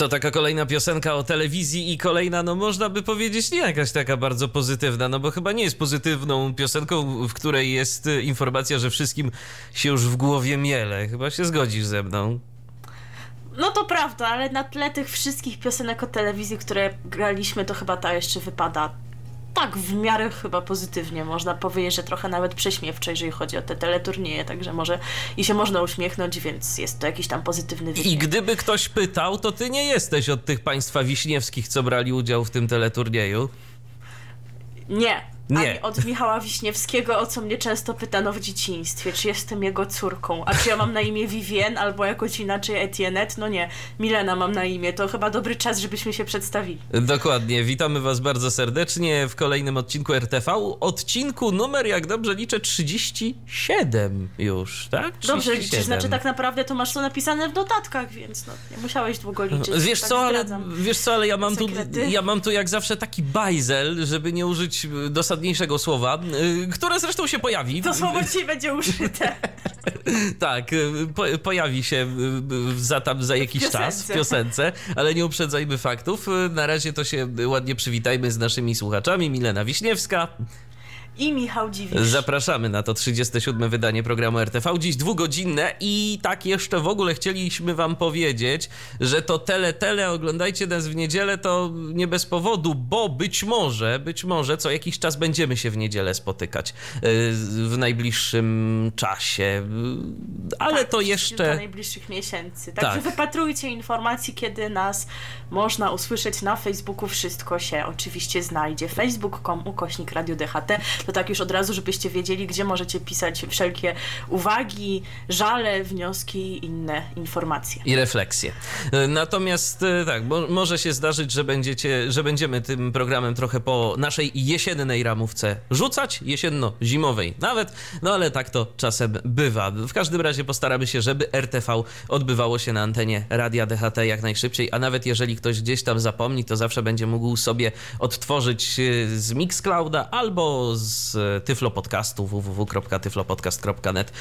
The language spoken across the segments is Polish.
To taka kolejna piosenka o telewizji i kolejna, no można by powiedzieć, nie jakaś taka bardzo pozytywna, no bo chyba nie jest pozytywną piosenką, w której jest y, informacja, że wszystkim się już w głowie miele. Chyba się zgodzisz ze mną. No to prawda, ale na tle tych wszystkich piosenek o telewizji, które graliśmy, to chyba ta jeszcze wypada tak w miarę chyba pozytywnie. Można powiedzieć, że trochę nawet prześmiewczo, jeżeli chodzi o te teleturnieje, także może i się można uśmiechnąć, więc jest to jakiś tam pozytywny wydźwięk. I gdyby ktoś pytał, to ty nie jesteś od tych państwa wiśniewskich, co brali udział w tym teleturnieju. Nie. Nie. Ani od Michała Wiśniewskiego, o co mnie często pytano w dzieciństwie, czy jestem jego córką, a czy ja mam na imię Vivien, albo jakoś inaczej Etienne? No nie, Milena mam na imię, to chyba dobry czas, żebyśmy się przedstawili. Dokładnie, witamy Was bardzo serdecznie w kolejnym odcinku RTV. Odcinku numer, jak dobrze liczę, 37 już, tak? Dobrze, 37. znaczy tak naprawdę to masz to napisane w notatkach, więc no, nie musiałeś długo liczyć. Wiesz tak co, ale, wiesz co, ale ja mam, tu, ja mam tu jak zawsze taki bajzel, żeby nie użyć dosadniejszego słowa, y, które zresztą się pojawi. To słowo dzisiaj będzie użyte. Tak, y, po, pojawi się y, za tam za jakiś piosence. czas w piosence, ale nie uprzedzajmy faktów. Na razie to się ładnie przywitajmy z naszymi słuchaczami. Milena Wiśniewska. I Michał Dziwisz. Zapraszamy na to 37. wydanie programu RTV. Dziś dwugodzinne i tak jeszcze w ogóle chcieliśmy wam powiedzieć, że to tele tele oglądajcie nas w niedzielę to nie bez powodu, bo być może, być może co jakiś czas będziemy się w niedzielę spotykać y, w najbliższym czasie. Y, Ale Tak, to jeszcze najbliższych miesięcy. Także Tak. wypatrujcie informacji, kiedy nas można usłyszeć na Facebooku. Wszystko się oczywiście znajdzie. Facebook.com ukośnik Radio DHT. To tak już od razu, żebyście wiedzieli, gdzie możecie pisać wszelkie uwagi, żale, wnioski i inne informacje. i refleksje. Natomiast y, tak, mo- może się zdarzyć, że, będziecie, że będziemy tym programem trochę po naszej jesiennej ramówce rzucać, jesienno-zimowej nawet, no ale tak to czasem bywa. W każdym razie postaramy się, żeby RTV odbywało się na antenie Radia DHT jak najszybciej, a nawet jeżeli ktoś gdzieś tam zapomni, to zawsze będzie mógł sobie odtworzyć y, z Mixclouda albo z y, Tyflo Podcastu www.tyflopodcast.net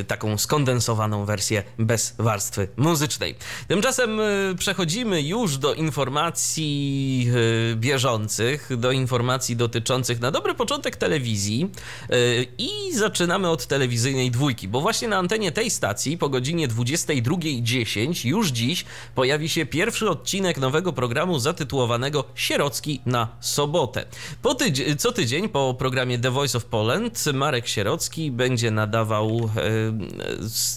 y, taką skondensowaną wersję bez warstwy muzycznej. Tymczasem y, przechodzimy już do informacji y, bieżących, do informacji dotyczących na dobry początek telewizji i zaczynamy od telewizyjnej dwójki, bo właśnie na antenie tej stacji po godzinie 22.10 już dziś pojawi się pierwszy odcinek nowego programu zatytułowanego Sierocki na sobotę. Po co tydzień po programie The Voice of Poland Marek Sierocki będzie nadawał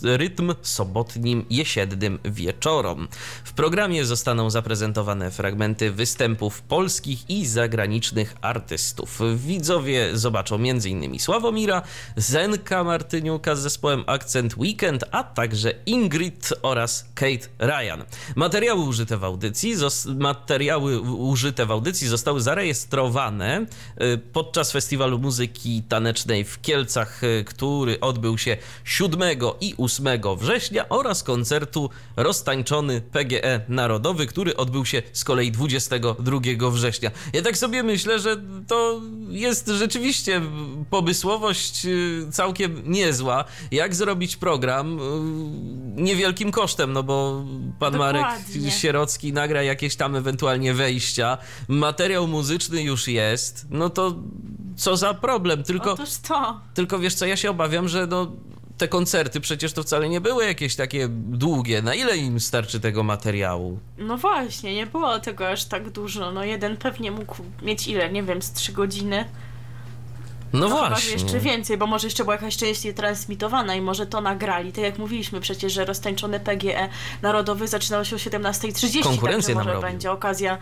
e, rytm sobotnim jesiennym wieczorom. W programie zostaną zaprezentowane fragmenty występów polskich i zagranicznych artystów. Widzowie zobaczą m.in. Sławomira, Zenka Martyniuka z zespołem Akcent Weekend, a także Ingrid oraz Kate Ryan. Materiały użyte w audycji, materiały użyte w audycji zostały zarejestrowane y, podczas festiwalu muzyki tanecznej w Kielcach, y, który odbył się 7 i 8 września oraz koncertu Roztańczony PGE Narodowy, który odbył się z kolei 22 września. Ja tak sobie myślę, że to jest rzeczywiście pomysłowość y, całkiem niezła. Jak zrobić program y, niewielkim kosztem, no bo pan Marek Dokładnie. Sierocki nagra jakieś tam ewentualnie wejścia, materiał muzyczny już jest, no to co za problem, tylko, Otóż to. tylko wiesz co, ja się obawiam, że no te koncerty przecież to wcale nie były jakieś takie długie, na ile im starczy tego materiału? No właśnie, nie było tego aż tak dużo. No jeden pewnie mógł mieć ile, nie wiem, z trzy godziny. No, No chyba, właśnie. jeszcze więcej, bo może jeszcze była jakaś część nietransmitowana i może to nagrali. Tak jak mówiliśmy przecież, że roztańczony PGE Narodowy zaczynał się o 17.30. Konkurencję nam może będzie okazja,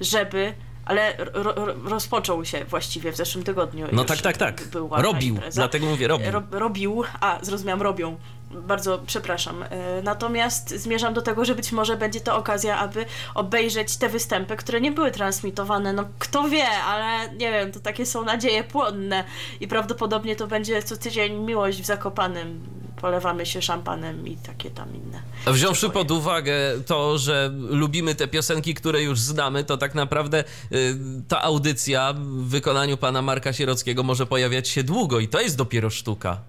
żeby... Ale ro, ro, rozpoczął się właściwie w zeszłym tygodniu. No tak, tak, tak. Była Robił, impreza. dlatego mówię robił. Ro, robił, a zrozumiałam, robią. bardzo przepraszam. E, Natomiast zmierzam do tego, że być może będzie to okazja, aby obejrzeć te występy, które nie były transmitowane. No kto wie, ale nie wiem, to takie są nadzieje płonne i prawdopodobnie to będzie co tydzień miłość w Zakopanym. Polewamy się szampanem i takie tam inne. Wziąwszy pod uwagę to, że lubimy te piosenki, które już znamy, to tak naprawdę y, ta audycja w wykonaniu pana Marka Sierockiego może pojawiać się długo i to jest dopiero sztuka.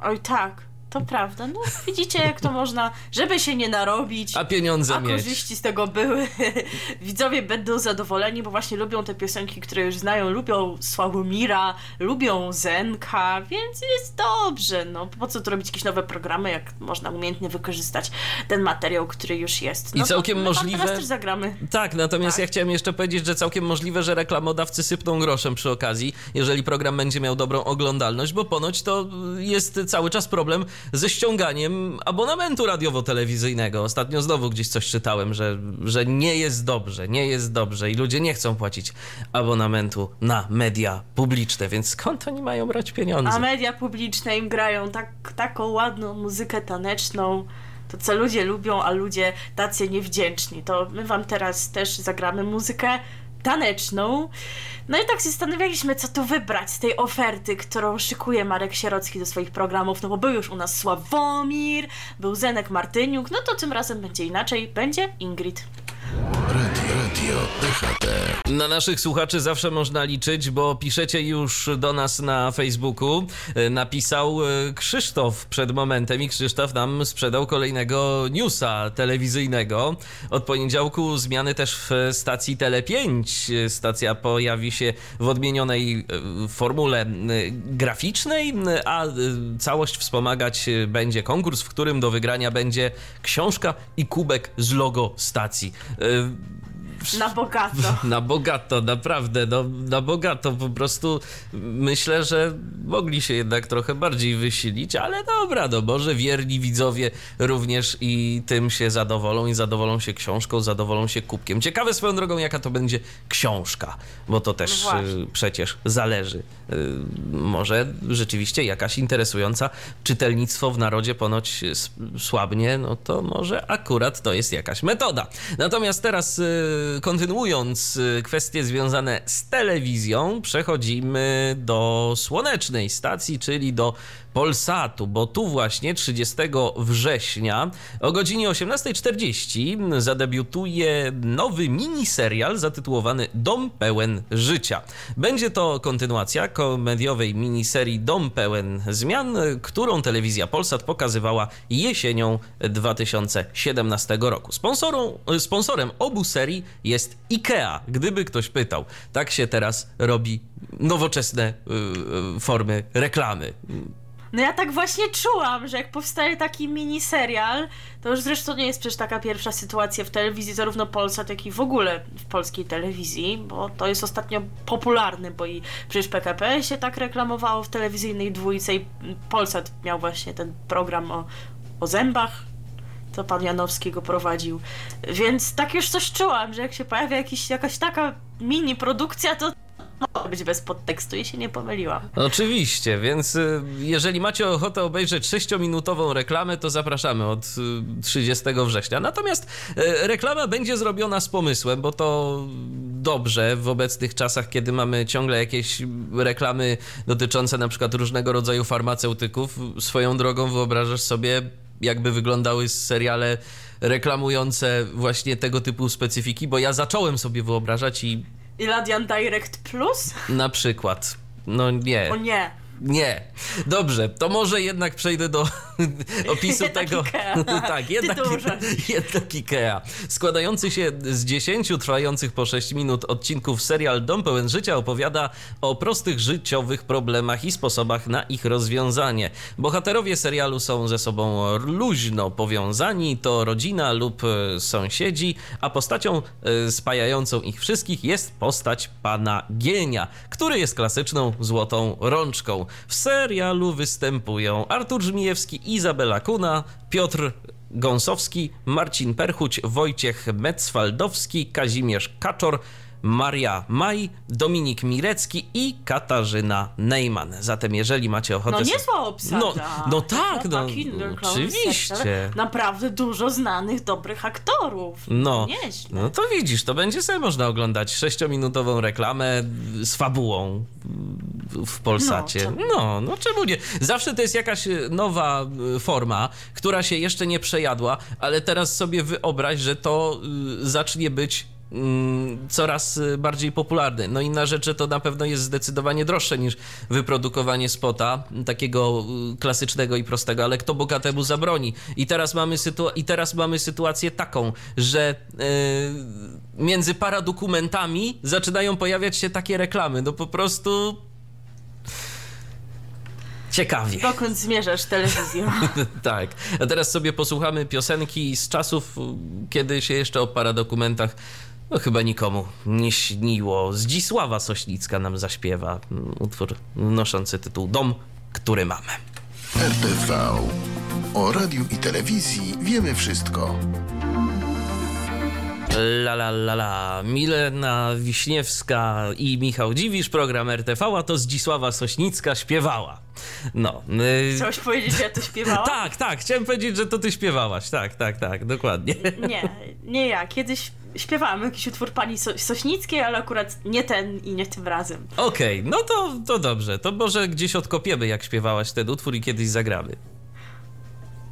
Oj tak, to prawda. No widzicie jak to można, żeby się nie narobić. A pieniądze A mieć. korzyści z tego były. Widzowie będą zadowoleni, bo właśnie lubią te piosenki, które już znają, lubią Sławomira, lubią Zenka, więc jest dobrze. No po co tu robić jakieś nowe programy, jak można umiejętnie wykorzystać ten materiał, który już jest. I No to całkiem wam możliwe- Teraz też zagramy. Tak, natomiast Tak. ja chciałem jeszcze powiedzieć, że całkiem możliwe, że reklamodawcy sypną groszem przy okazji, jeżeli program będzie miał dobrą oglądalność, bo ponoć to jest cały czas problem ze ściąganiem abonamentu radiowo-telewizyjnego. Ostatnio znowu gdzieś coś czytałem, że, że nie jest dobrze, nie jest dobrze i ludzie nie chcą płacić abonamentu na media publiczne, więc skąd oni mają brać pieniądze? A media publiczne im grają tak, taką ładną muzykę taneczną. To, co ludzie lubią, a ludzie tacy niewdzięczni. To my wam teraz też zagramy muzykę taneczną. No i tak się zastanawialiśmy, co tu wybrać z tej oferty, którą szykuje Marek Sierocki do swoich programów. No bo był już u nas Sławomir, był Zenek Martyniuk, no to tym razem będzie inaczej. Będzie Ingrid. Na naszych słuchaczy zawsze można liczyć, bo piszecie już do nas na Facebooku. E, Napisał e, Krzysztof przed momentem i Krzysztof nam sprzedał kolejnego newsa telewizyjnego. Od poniedziałku zmiany też w stacji Tele5. E, Stacja pojawi się w odmienionej formule graficznej, a całość wspomagać będzie konkurs, w którym do wygrania będzie książka i kubek z logo stacji. 呃，Na bogato. na bogato, naprawdę, no, na bogato. Po prostu myślę, że mogli się jednak trochę bardziej wysilić, ale dobra, no może wierni widzowie również i tym się zadowolą i zadowolą się książką, zadowolą się kubkiem. Ciekawe swoją drogą, jaka to będzie książka, bo to też No y, przecież zależy. Y, może rzeczywiście jakaś interesująca czytelnictwo w narodzie ponoć s- słabnie, no to może akurat to jest jakaś metoda. Natomiast teraz y, kontynuując y, kwestie związane z telewizją, przechodzimy do słonecznej stacji, czyli do Polsatu, bo tu właśnie 30 września o godzinie 18.40 zadebiutuje nowy miniserial zatytułowany Dom pełen życia. Będzie to kontynuacja komediowej miniserii Dom pełen zmian, którą telewizja Polsat pokazywała jesienią 2017 roku. Sponsorą, sponsorem obu serii jest IKEA, gdyby ktoś pytał. Tak się teraz robi nowoczesne y, y, formy reklamy. No ja tak właśnie czułam, że jak powstaje taki miniserial, to już zresztą nie jest przecież taka pierwsza sytuacja w telewizji, zarówno Polsat, jak i w ogóle w polskiej telewizji, bo to jest ostatnio popularny, bo i przecież PKP się tak reklamowało w telewizyjnej dwójce i Polsat miał właśnie ten program o, o zębach, to pan Janowski go prowadził. Więc tak już coś czułam, że jak się pojawia jakiś, jakaś taka mini produkcja, to może być bez podtekstu i się nie pomyliłam. Oczywiście, więc y, jeżeli macie ochotę obejrzeć 6-minutową reklamę, to zapraszamy od y, 30 września. Natomiast y, reklama będzie zrobiona z pomysłem, bo to dobrze w obecnych czasach, kiedy mamy ciągle jakieś reklamy dotyczące na przykład różnego rodzaju farmaceutyków. Swoją drogą wyobrażasz sobie, jakby wyglądały seriale reklamujące właśnie tego typu specyfiki, bo ja zacząłem sobie wyobrażać i I Ladian Direct Plus? na przykład, no nie. O nie. Nie. Dobrze, to może jednak przejdę do opisu tego. Ikea. tak, jednak, jednak Ikea. Składający się z 10 trwających po 6 minut odcinków serial Dom Pełen Życia opowiada o prostych życiowych problemach i sposobach na ich rozwiązanie. Bohaterowie serialu są ze sobą luźno powiązani, to rodzina lub e, sąsiedzi, a postacią e, spajającą ich wszystkich jest postać pana Gienia, który jest klasyczną złotą rączką. W serialu występują Artur Żmijewski, Izabela Kuna, Piotr Gąsowski, Marcin Perchuć, Wojciech Mecwaldowski, Kazimierz Kaczor, Maria Maj, Dominik Mirecki i Katarzyna Neyman. Zatem jeżeli macie ochotę... No niezła obsada. No, no tak, no, Underclose, oczywiście. Naprawdę dużo znanych, dobrych aktorów. No, Nieźle. no to widzisz, to będzie sobie można oglądać sześciominutową reklamę z fabułą w Polsacie. No, No, no, czemu nie? Zawsze to jest jakaś e, nowa e, forma, która się jeszcze nie przejadła, ale teraz sobie wyobraź, że to y, zacznie być coraz y, bardziej popularny. No inna rzecz, że to na pewno jest zdecydowanie droższe niż wyprodukowanie spota, takiego y, klasycznego i prostego, ale kto bogatemu zabroni? I teraz mamy, sytua- i teraz mamy sytuację taką, że y, między paradokumentami zaczynają pojawiać się takie reklamy. No po prostu ciekawie. Dokąd zmierzasz telewizją? tak. A teraz sobie posłuchamy piosenki z czasów, kiedy się jeszcze o paradokumentach no chyba nikomu nie śniło. Zdzisława Sośnicka nam zaśpiewa utwór noszący tytuł Dom, który mamy. RTV. O radiu i telewizji wiemy wszystko. La la la la. Milena Wiśniewska i Michał Dziwisz, program RTV, a to Zdzisława Sośnicka śpiewała. No. y, Chciałeś powiedzieć, że ja to śpiewałam? tak, tak, chciałem powiedzieć, że to ty śpiewałaś. Tak, tak, tak, dokładnie. Nie, nie ja. Kiedyś śpiewałam jakiś utwór pani so Sośnickiej, ale akurat nie ten i nie tym razem. Okej, no to, to dobrze. To może gdzieś odkopiemy, jak śpiewałaś ten utwór i kiedyś zagramy.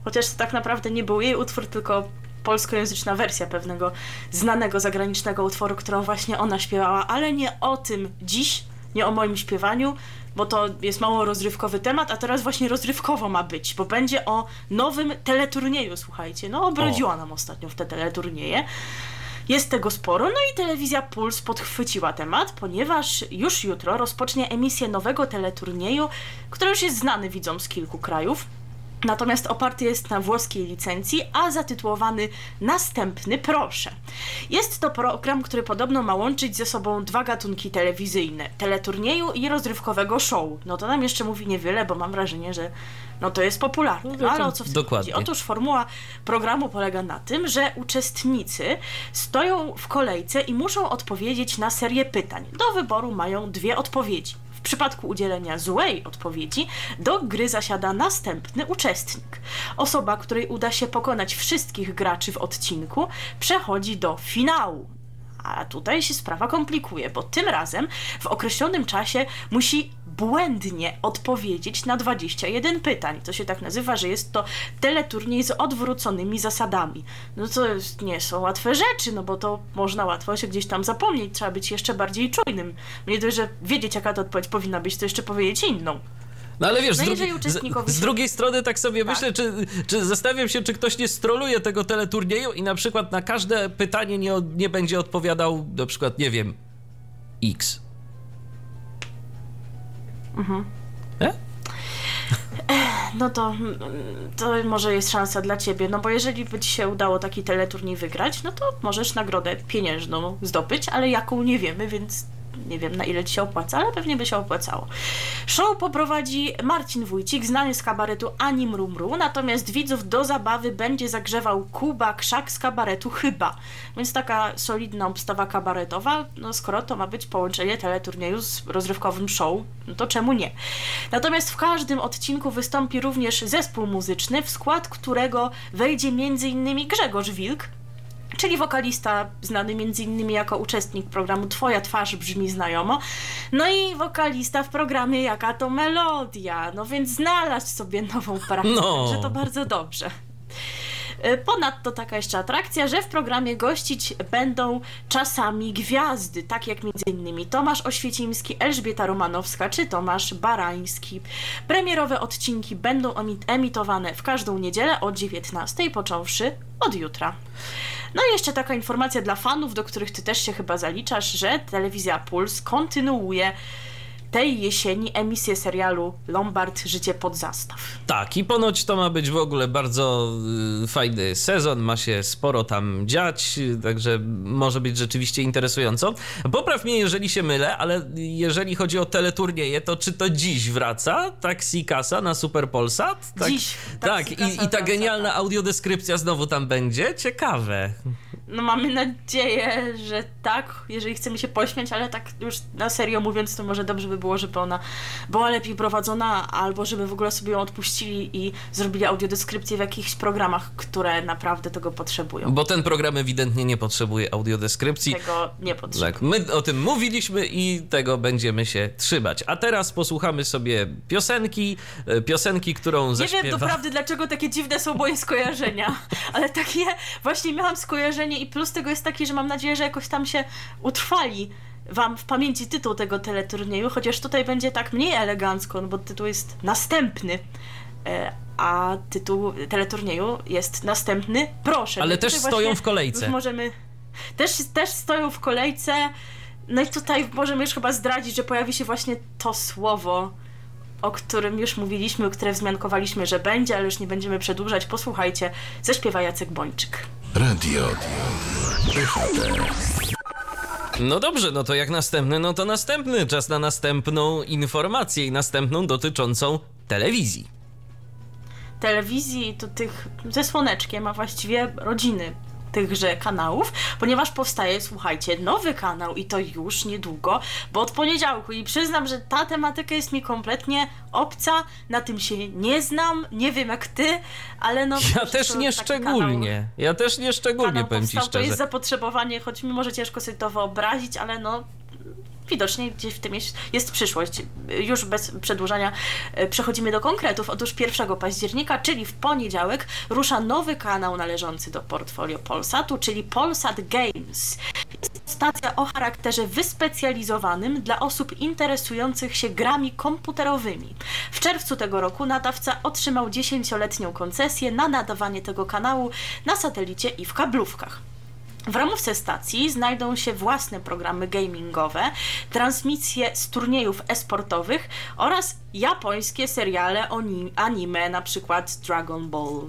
Chociaż to tak naprawdę nie był jej utwór, tylko polskojęzyczna wersja pewnego znanego zagranicznego utworu, którą właśnie ona śpiewała, ale nie o tym dziś, nie o moim śpiewaniu, bo to jest mało rozrywkowy temat, a teraz właśnie rozrywkowo ma być, bo będzie o nowym teleturnieju, słuchajcie. No, obrodziła nam ostatnio w te teleturnieje. Jest tego sporo, no i telewizja Puls podchwyciła temat, ponieważ już jutro rozpocznie emisję nowego teleturnieju, który już jest znany widzom z kilku krajów. Natomiast oparty jest na włoskiej licencji, a zatytułowany Następny proszę. Jest to program, który podobno ma łączyć ze sobą dwa gatunki telewizyjne: teleturnieju i rozrywkowego show. No to nam jeszcze mówi niewiele, bo mam wrażenie, że no to jest popularne. No ale o co w tym dokładnie. chodzi? Otóż formuła programu polega na tym, że uczestnicy stoją w kolejce i muszą odpowiedzieć na serię pytań. Do wyboru mają dwie odpowiedzi. W przypadku udzielenia złej odpowiedzi do gry zasiada następny uczestnik. Osoba, której uda się pokonać wszystkich graczy w odcinku, przechodzi do finału. A tutaj się sprawa komplikuje, bo tym razem w określonym czasie musi błędnie odpowiedzieć na 21 pytań. To się tak nazywa, że jest to teleturniej z odwróconymi zasadami. No to jest- nie są łatwe rzeczy, no bo to można łatwo się gdzieś tam zapomnieć, trzeba być jeszcze bardziej czujnym. Nie dość, że wiedzieć jaka to odpowiedź powinna być, to jeszcze powiedzieć inną. No ale wiesz, No z, jeżeli drugi, z, z drugiej strony tak sobie Tak. myślę, czy, czy zastanawiam się, czy ktoś nie stroluje tego teleturnieju i na przykład na każde pytanie nie, nie będzie odpowiadał na przykład, nie wiem, X. Mhm. E? No to, to może jest szansa dla ciebie, no bo jeżeli by ci się udało taki teleturniej wygrać, no to możesz nagrodę pieniężną zdobyć, ale jaką nie wiemy, więc nie wiem na ile ci się opłaca, ale pewnie by się opłacało. Show poprowadzi Marcin Wójcik, znany z kabaretu Ani Mrumru, natomiast widzów do zabawy będzie zagrzewał Kuba Krzak z kabaretu Chyba. Więc taka solidna obstawa kabaretowa, no skoro to ma być połączenie teleturnieju z rozrywkowym show, no to czemu nie? Natomiast w każdym odcinku wystąpi również zespół muzyczny, w skład którego wejdzie m.in. Grzegorz Wilk, czyli wokalista znany m.in. jako uczestnik programu Twoja twarz brzmi znajomo, no i wokalista w programie Jaka to melodia, no więc znalazł sobie nową pracę, No. także to bardzo dobrze. Y, Ponadto taka jeszcze atrakcja, że w programie gościć będą czasami gwiazdy, tak jak m.in. Tomasz Oświecimski, Elżbieta Romanowska czy Tomasz Barański. Premierowe odcinki będą emi- emitowane w każdą niedzielę o 19, począwszy od jutra. No i jeszcze taka informacja dla fanów, do których ty też się chyba zaliczasz, że telewizja Puls kontynuuje tej jesieni emisję serialu Lombard Życie pod zastaw. Tak, i ponoć to ma być w ogóle bardzo y, fajny sezon, ma się sporo tam dziać, y, także może być rzeczywiście interesująco. Popraw mnie, jeżeli się mylę, ale jeżeli chodzi o teleturnieje, to czy to dziś wraca Taxi Kasa na Super Polsat? Tak, Dziś Tak, Taxi i, i ta wraca, genialna tak. audiodeskrypcja znowu tam będzie? Ciekawe. No mamy nadzieję, że tak, jeżeli chcemy się pośmiać, ale tak już na serio mówiąc, to może dobrze by było, żeby ona była lepiej prowadzona, albo żeby w ogóle sobie ją odpuścili i zrobili audiodeskrypcję w jakichś programach, które naprawdę tego potrzebują. Bo ten program ewidentnie nie potrzebuje audiodeskrypcji. Tego nie potrzebują. Tak, my o tym mówiliśmy i tego będziemy się trzymać. A teraz posłuchamy sobie piosenki, e, piosenki, którą Nie zaśpiewa... wiem doprawdy, dlaczego takie dziwne są moje skojarzenia, ale takie właśnie miałam skojarzenie i plus tego jest taki, że mam nadzieję, że jakoś tam się utrwali wam w pamięci tytuł tego teleturnieju, chociaż tutaj będzie tak mniej elegancko, no bo tytuł jest następny, e, a tytuł teleturnieju jest następny, proszę. Ale Więc też stoją w kolejce. Możemy... Też, też stoją w kolejce, no i tutaj możemy już chyba zdradzić, że pojawi się właśnie to słowo, o którym już mówiliśmy, które wzmiankowaliśmy, że będzie, ale już nie będziemy przedłużać. Posłuchajcie, zaśpiewa Jacek Bończyk. Radio DHT. No dobrze, no to jak następny, no to następny. Czas na następną informację i następną dotyczącą telewizji. Telewizji to tych ze słoneczkiem, a właściwie rodziny tychże kanałów, ponieważ powstaje, słuchajcie, nowy kanał i to już niedługo, bo od poniedziałku i przyznam, że ta tematyka jest mi kompletnie obca, na tym się nie znam, nie wiem jak ty, ale no... Ja też nie szczególnie. Ja też nie szczególnie, kanał powiem ci powstał, to jest szczerze. zapotrzebowanie, choć mimo, że ciężko sobie to wyobrazić, ale no widocznie gdzieś w tym jest, jest przyszłość. Już bez przedłużania e, przechodzimy do konkretów. Otóż 1 października, czyli w poniedziałek, rusza nowy kanał należący do portfolio Polsatu, czyli Polsat Games. Jest stacja o charakterze wyspecjalizowanym dla osób interesujących się grami komputerowymi. W czerwcu tego roku nadawca otrzymał 10-letnią koncesję na nadawanie tego kanału na satelicie i w kablówkach. W ramówce stacji znajdą się własne programy gamingowe, transmisje z turniejów esportowych oraz japońskie seriale anime, na przykład Dragon Ball.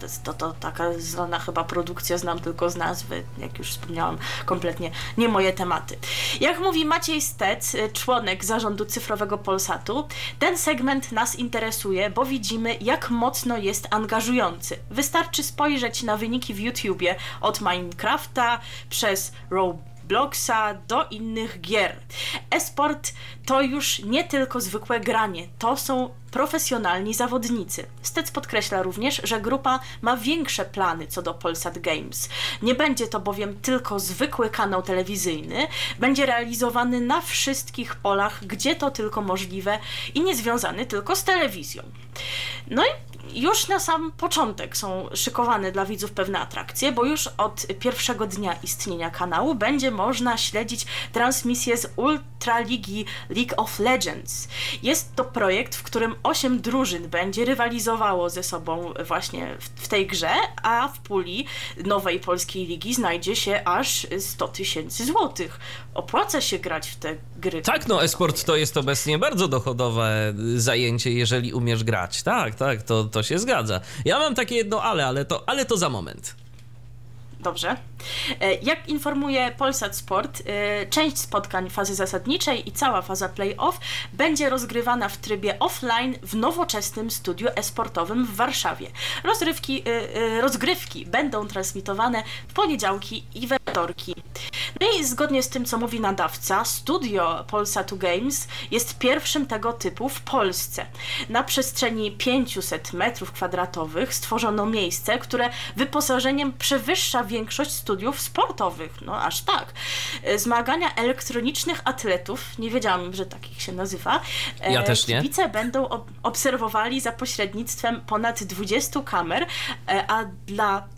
To, to, to taka znana chyba produkcja, znam tylko z nazwy, jak już wspomniałam, kompletnie nie moje tematy. Jak mówi Maciej Stec, y, członek zarządu cyfrowego Polsatu, ten segment nas interesuje, bo widzimy, jak mocno jest angażujący. Wystarczy spojrzeć na wyniki w YouTubie od Minecrafta przez Robloxa do innych gier. Esport to już nie tylko zwykłe granie, to są profesjonalni zawodnicy. Stec podkreśla również, że grupa ma większe plany co do Polsat Games. Nie będzie to bowiem tylko zwykły kanał telewizyjny, będzie realizowany na wszystkich polach, gdzie to tylko możliwe i nie związany tylko z telewizją. No i już na sam początek są szykowane dla widzów pewne atrakcje, bo już od pierwszego dnia istnienia kanału będzie można śledzić transmisję z Ultraligi League of Legends. Jest to projekt, w którym 8 drużyn będzie rywalizowało ze sobą właśnie w, w tej grze, a w puli nowej polskiej ligi znajdzie się aż 100 tysięcy złotych. Opłaca się grać w te gry. Tak, no esport to jest obecnie bardzo dochodowe zajęcie, jeżeli umiesz grać. Tak, tak, to, to się zgadza. Ja mam takie jedno ale, ale to, ale to za moment. Dobrze. E, Jak informuje Polsat Sport, e, część spotkań fazy zasadniczej i cała faza play-off będzie rozgrywana w trybie offline w nowoczesnym studiu e-sportowym w Warszawie. Rozrywki, e, rozgrywki będą transmitowane w poniedziałki i we wtorki. No i zgodnie z tym, co mówi nadawca, studio Polsatu Games jest pierwszym tego typu w Polsce. Na przestrzeni 500 metrów kwadratowych stworzono miejsce, które wyposażeniem przewyższa większość studiów sportowych. No aż tak. E, Zmagania elektronicznych atletów, nie wiedziałam, że takich się nazywa. e, Ja też nie. Kibice będą ob- obserwowali za pośrednictwem ponad 20 kamer, e, a dla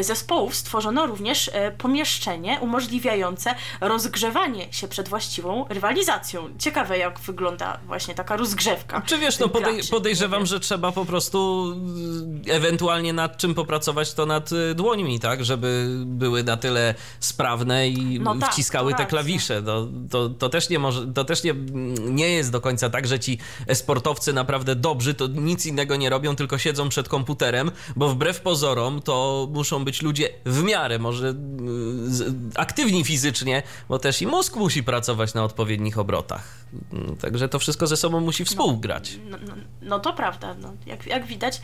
zespołów stworzono również e, pomieszczenie umożliwiające rozgrzewanie się przed właściwą rywalizacją. Ciekawe, jak wygląda właśnie taka rozgrzewka. Czy wiesz, no podej- podejrzewam, że trzeba po prostu y, ewentualnie nad czym popracować, to nad y, dłońmi, tak? Żeby były na tyle sprawne i No tak, wciskały te klawisze. To, to, to też nie może, to też nie, nie jest do końca tak, że ci sportowcy naprawdę dobrzy, to nic innego nie robią, tylko siedzą przed komputerem, bo wbrew pozorom to muszą muszą być ludzie w miarę może y, aktywni fizycznie, bo też i mózg musi pracować na odpowiednich obrotach. Mm, Także to wszystko ze sobą musi współgrać. No, no, no to prawda. No, jak, jak widać,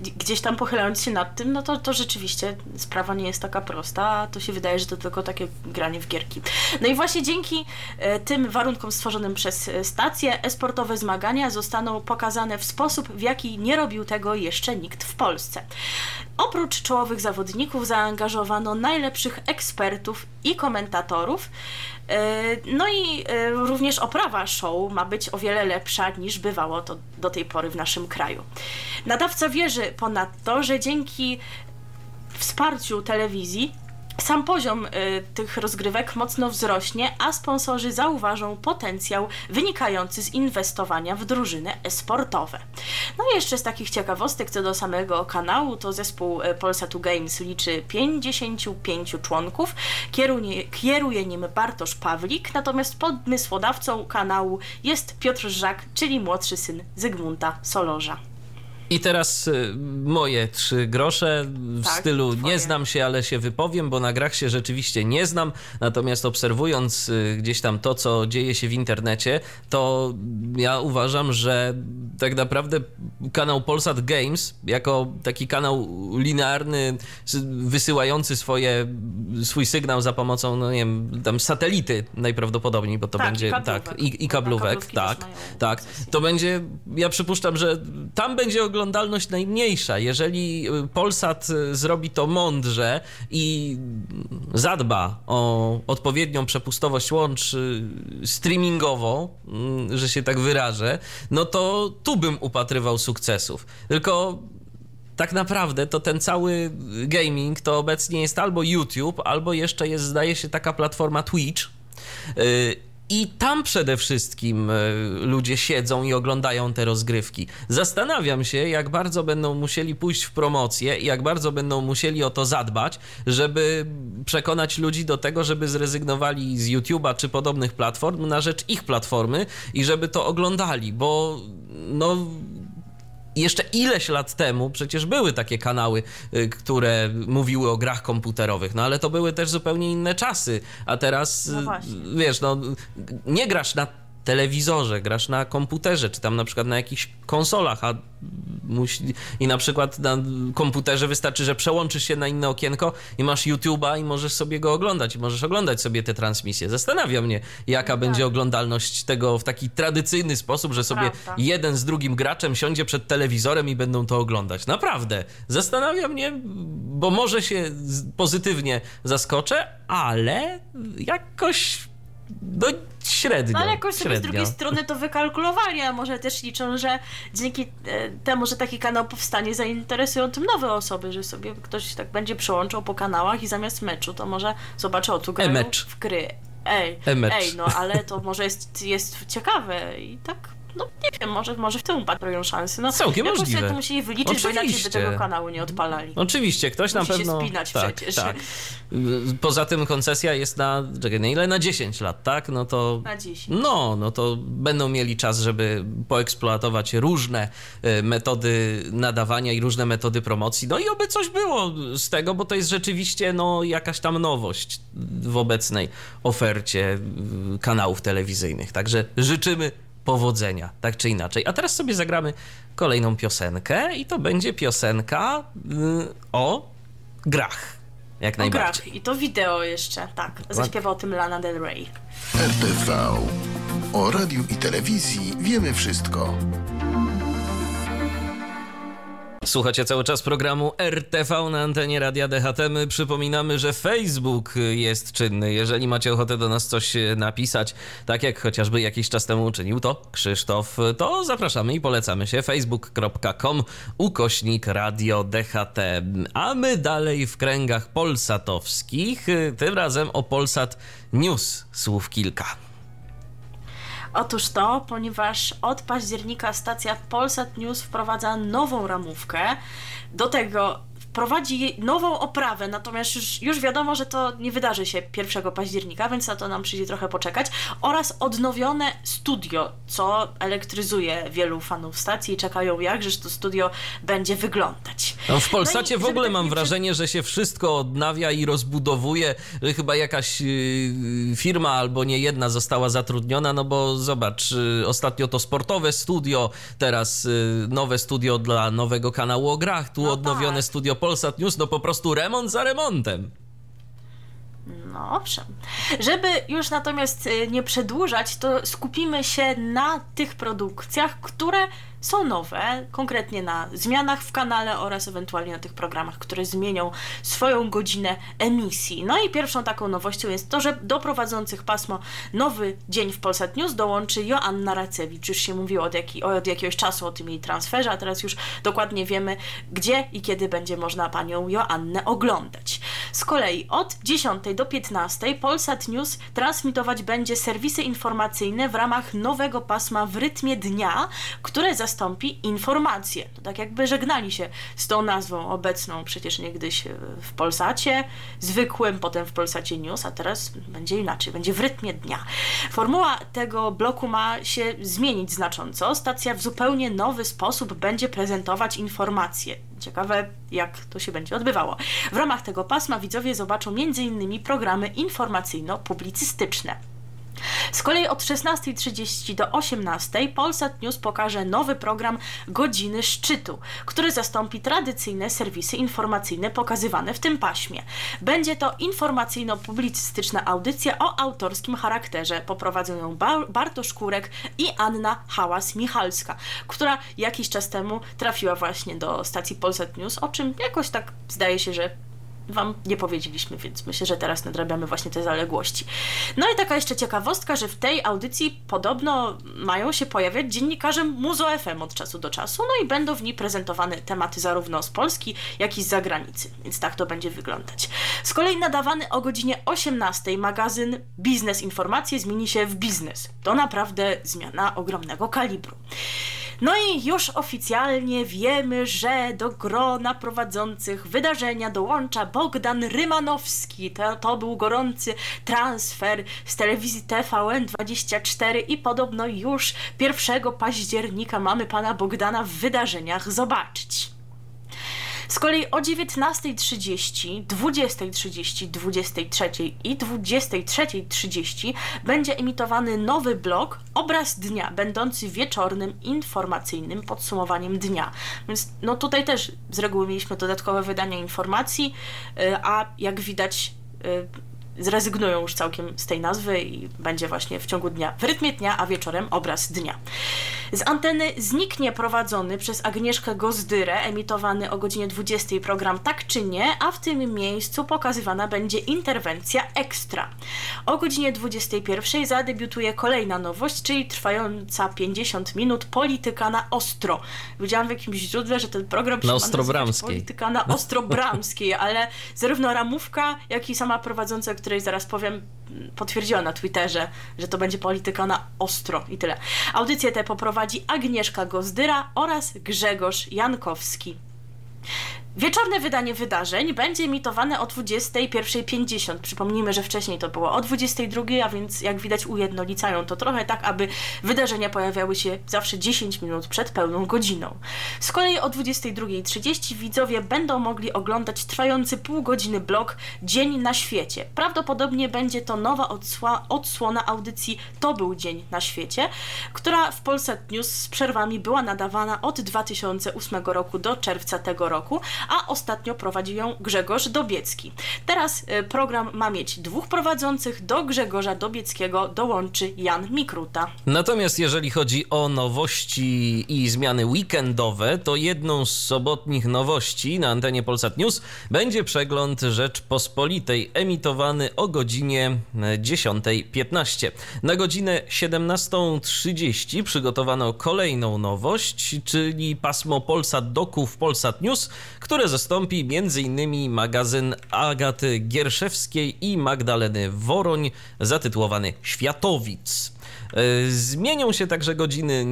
gdzieś tam pochylając się nad tym, no to, to rzeczywiście sprawa nie jest taka prosta, to się wydaje, że to tylko takie granie w gierki. No i właśnie dzięki e, tym warunkom stworzonym przez e, stację, esportowe zmagania zostaną pokazane w sposób, w jaki nie robił tego jeszcze nikt w Polsce. Oprócz czołowych zawodników zaangażowano najlepszych ekspertów i komentatorów. E, No i e, również oprawa show ma być o wiele lepsza niż bywało to do tej pory w naszym kraju. Nadawca wierzy ponadto, że dzięki wsparciu telewizji sam poziom y, tych rozgrywek mocno wzrośnie, a sponsorzy zauważą potencjał wynikający z inwestowania w drużyny e-sportowe. No i jeszcze z takich ciekawostek co do samego kanału, to zespół y, Polsatu Games liczy 55 członków, kieruje, kieruje nim Bartosz Pawlik, natomiast pomysłodawcą kanału jest Piotr Żak, czyli młodszy syn Zygmunta Solorza. I teraz y, moje trzy grosze w Tak, stylu twoje. nie znam się, ale się wypowiem, bo na grach się rzeczywiście nie znam. Natomiast obserwując y, gdzieś tam to, co dzieje się w internecie, to ja uważam, że tak naprawdę kanał Polsat Games, jako taki kanał linearny, wysyłający swoje, swój sygnał za pomocą, no nie wiem, tam satelity najprawdopodobniej, bo to Tak, i będzie kablówek. tak, i, i kablówek, tak, tak. To będzie, ja przypuszczam, że tam będzie oglądalność najmniejsza. Jeżeli y, Polsat y, zrobi to mądrze i zadba o odpowiednią przepustowość łącz y, streamingową, mm, że się tak wyrażę, no to tu bym upatrywał sukcesów. Tylko tak naprawdę to ten cały gaming to obecnie jest albo YouTube, albo jeszcze jest, zdaje się, taka platforma Twitch. I tam przede wszystkim yy, ludzie siedzą i oglądają te rozgrywki. Zastanawiam się, jak bardzo będą musieli pójść w promocję i jak bardzo będą musieli o to zadbać, żeby przekonać ludzi do tego, żeby zrezygnowali z YouTube'a czy podobnych platform na rzecz ich platformy i żeby to oglądali, bo no jeszcze ileś lat temu przecież były takie kanały, y, które mówiły o grach komputerowych, no ale to były też zupełnie inne czasy, a teraz No y, wiesz, no nie grasz na telewizorze, grasz na komputerze, czy tam na przykład na jakichś konsolach, a musi, i na przykład na komputerze wystarczy, że przełączysz się na inne okienko i masz YouTube'a i możesz sobie go oglądać, i możesz oglądać sobie te transmisje. Zastanawia mnie, jaka będzie oglądalność tego w taki tradycyjny sposób, że sobie Prawda. jeden z drugim graczem siądzie przed telewizorem i będą to oglądać. Naprawdę. Zastanawia mnie, bo może się pozytywnie zaskoczę, ale jakoś no średnio. No ale jakoś sobie z średnio. drugiej strony to wykalkulowali, a może też liczą, że dzięki e, temu, że taki kanał powstanie, zainteresują tym nowe osoby, że sobie ktoś tak będzie przełączał po kanałach i zamiast meczu to może zobaczy, o tu grają E-mecz. w gry. Ej, E-mecz. ej, no ale to może jest, jest ciekawe i tak, no nie wiem, może, może w tym upatrują szansy. No, Całkiem jakoś możliwe. to musieli wyliczyć, bo inaczej by Oczywiście. tego kanału nie odpalali. Oczywiście, ktoś na Musi się pewno. spinać tak, przecież. tak. Poza tym koncesja jest na. Czekaj, na ile? Na 10 lat, tak? No to. Na 10. No, no to będą mieli czas, żeby poeksploatować różne e, metody nadawania i różne metody promocji. No i oby coś było z tego, bo to jest rzeczywiście no, jakaś tam nowość w obecnej ofercie kanałów telewizyjnych. Także życzymy powodzenia, tak czy inaczej. A teraz sobie zagramy kolejną piosenkę i to będzie piosenka y, o grach. Jak O najbardziej. grach i to wideo jeszcze, tak. Zaśpiewał o tym Lana Del Rey. RTV. O radiu i telewizji wiemy wszystko. Słuchacie cały czas programu RTV na antenie Radia DHT. My przypominamy, że Facebook jest czynny. Jeżeli macie ochotę do nas coś napisać, tak jak chociażby jakiś czas temu uczynił to Krzysztof, to zapraszamy i polecamy się facebook.com ukośnik Radio DHT. A my dalej w kręgach polsatowskich, tym razem o Polsat News słów kilka. Otóż to, ponieważ od października stacja Polsat News wprowadza nową ramówkę. Do tego wprowadzi nową oprawę, natomiast już, już wiadomo, że to nie wydarzy się 1 października, więc na to nam przyjdzie trochę poczekać, oraz odnowione studio, co elektryzuje wielu fanów stacji i czekają jakżeż to studio będzie wyglądać. No w Polsacie No w ogóle mam wrażenie, że się wszystko odnawia i rozbudowuje. że Chyba jakaś yy, firma albo nie jedna została zatrudniona, no bo zobacz, ostatnio to sportowe studio, teraz nowe studio dla nowego kanału o grach, tu No odnowione tak. studio Polsat News, no po prostu remont za remontem. No owszem. Żeby już natomiast y, nie przedłużać, to skupimy się na tych produkcjach, które są nowe, konkretnie na zmianach w kanale oraz ewentualnie na tych programach, które zmienią swoją godzinę emisji. No i pierwszą taką nowością jest to, że do prowadzących pasmo Nowy Dzień w Polsat News dołączy Joanna Racewicz. Już się mówiło od, od jakiegoś czasu o tym jej transferze, a teraz już dokładnie wiemy, gdzie i kiedy będzie można panią Joannę oglądać. Z kolei od 10 do 15 Polsat News transmitować będzie serwisy informacyjne w ramach nowego pasma w rytmie dnia, które zastąpi informacje. To tak jakby żegnali się z tą nazwą obecną przecież niegdyś e, w Polsacie, zwykłym, potem w Polsacie News, a teraz będzie inaczej, będzie w rytmie dnia. Formuła tego bloku ma się zmienić znacząco. Stacja w zupełnie nowy sposób będzie prezentować informacje. Ciekawe, jak to się będzie odbywało. W ramach tego pasma widzowie zobaczą m.in. programy informacyjno-publicystyczne. Z kolei od 16.30 do 18.00 Polsat News pokaże nowy program Godziny Szczytu, który zastąpi tradycyjne serwisy informacyjne pokazywane w tym paśmie. Będzie to informacyjno-publicystyczna audycja o autorskim charakterze. Poprowadzą ją Ba- Bartosz Kurek i Anna Hałas-Michalska, która jakiś czas temu trafiła właśnie do stacji Polsat News, o czym jakoś tak zdaje się, że Wam nie powiedzieliśmy, więc myślę, że teraz nadrabiamy właśnie te zaległości. No i taka jeszcze ciekawostka, że w tej audycji podobno mają się pojawiać dziennikarze Muzo FM od czasu do czasu, no i będą w niej prezentowane tematy zarówno z Polski, jak i z zagranicy, więc tak to będzie wyglądać. Z kolei nadawany o godzinie 18 magazyn Biznes Informacje zmieni się w biznes. To naprawdę zmiana ogromnego kalibru. No i już oficjalnie wiemy, że do grona prowadzących wydarzenia dołącza Bogdan Rymanowski. To, to był gorący transfer z telewizji TVN24 i podobno już 1 października mamy pana Bogdana w wydarzeniach zobaczyć. Z kolei o 19.30, 20.30, 23.00 i 23.30 będzie emitowany nowy blok Obraz Dnia, będący wieczornym, informacyjnym podsumowaniem dnia. Więc no tutaj też z reguły mieliśmy dodatkowe wydania informacji, y, a jak widać y, zrezygnują już całkiem z tej nazwy i będzie właśnie w ciągu dnia, w rytmie dnia, a wieczorem obraz dnia. Z anteny zniknie prowadzony przez Agnieszkę Gozdyrę, emitowany o godzinie 20 program Tak czy Nie, a w tym miejscu pokazywana będzie interwencja ekstra. O godzinie 21 zadebiutuje kolejna nowość, czyli trwająca 50 minut Polityka na ostro. Widziałam w jakimś źródle, że ten program nazywać Ostrobramskiej. Polityka na Ostrobramskiej, ale zarówno ramówka, jak i sama prowadząca, której zaraz powiem, potwierdziła na Twitterze, że to będzie polityka na ostro i tyle. Audycję tę poprowadzi Agnieszka Gozdyra oraz Grzegorz Jankowski. Wieczorne wydanie wydarzeń będzie emitowane o 21.50. Przypomnijmy, że wcześniej to było o 22.00, a więc jak widać ujednolicają to trochę tak, aby wydarzenia pojawiały się zawsze 10 minut przed pełną godziną. Z kolei o 22.30 widzowie będą mogli oglądać trwający pół godziny blok Dzień na świecie. Prawdopodobnie będzie to nowa odsła- odsłona audycji To był Dzień na świecie, która w Polsat News z przerwami była nadawana od 2008 roku do czerwca tego roku, a ostatnio prowadzi ją Grzegorz Dobiecki. Teraz y, program ma mieć dwóch prowadzących, do Grzegorza Dobieckiego dołączy Jan Mikruta. Natomiast jeżeli chodzi o nowości i zmiany weekendowe, to jedną z sobotnich nowości na antenie Polsat News będzie przegląd Rzeczpospolitej emitowany o godzinie e, 10.15. Na godzinę 17.30 przygotowano kolejną nowość, czyli pasmo Polsat Doku w Polsat News, które zastąpi m.in. magazyn Agaty Gierszewskiej i Magdaleny Woroń zatytułowany Światowic. E, Zmienią się także godziny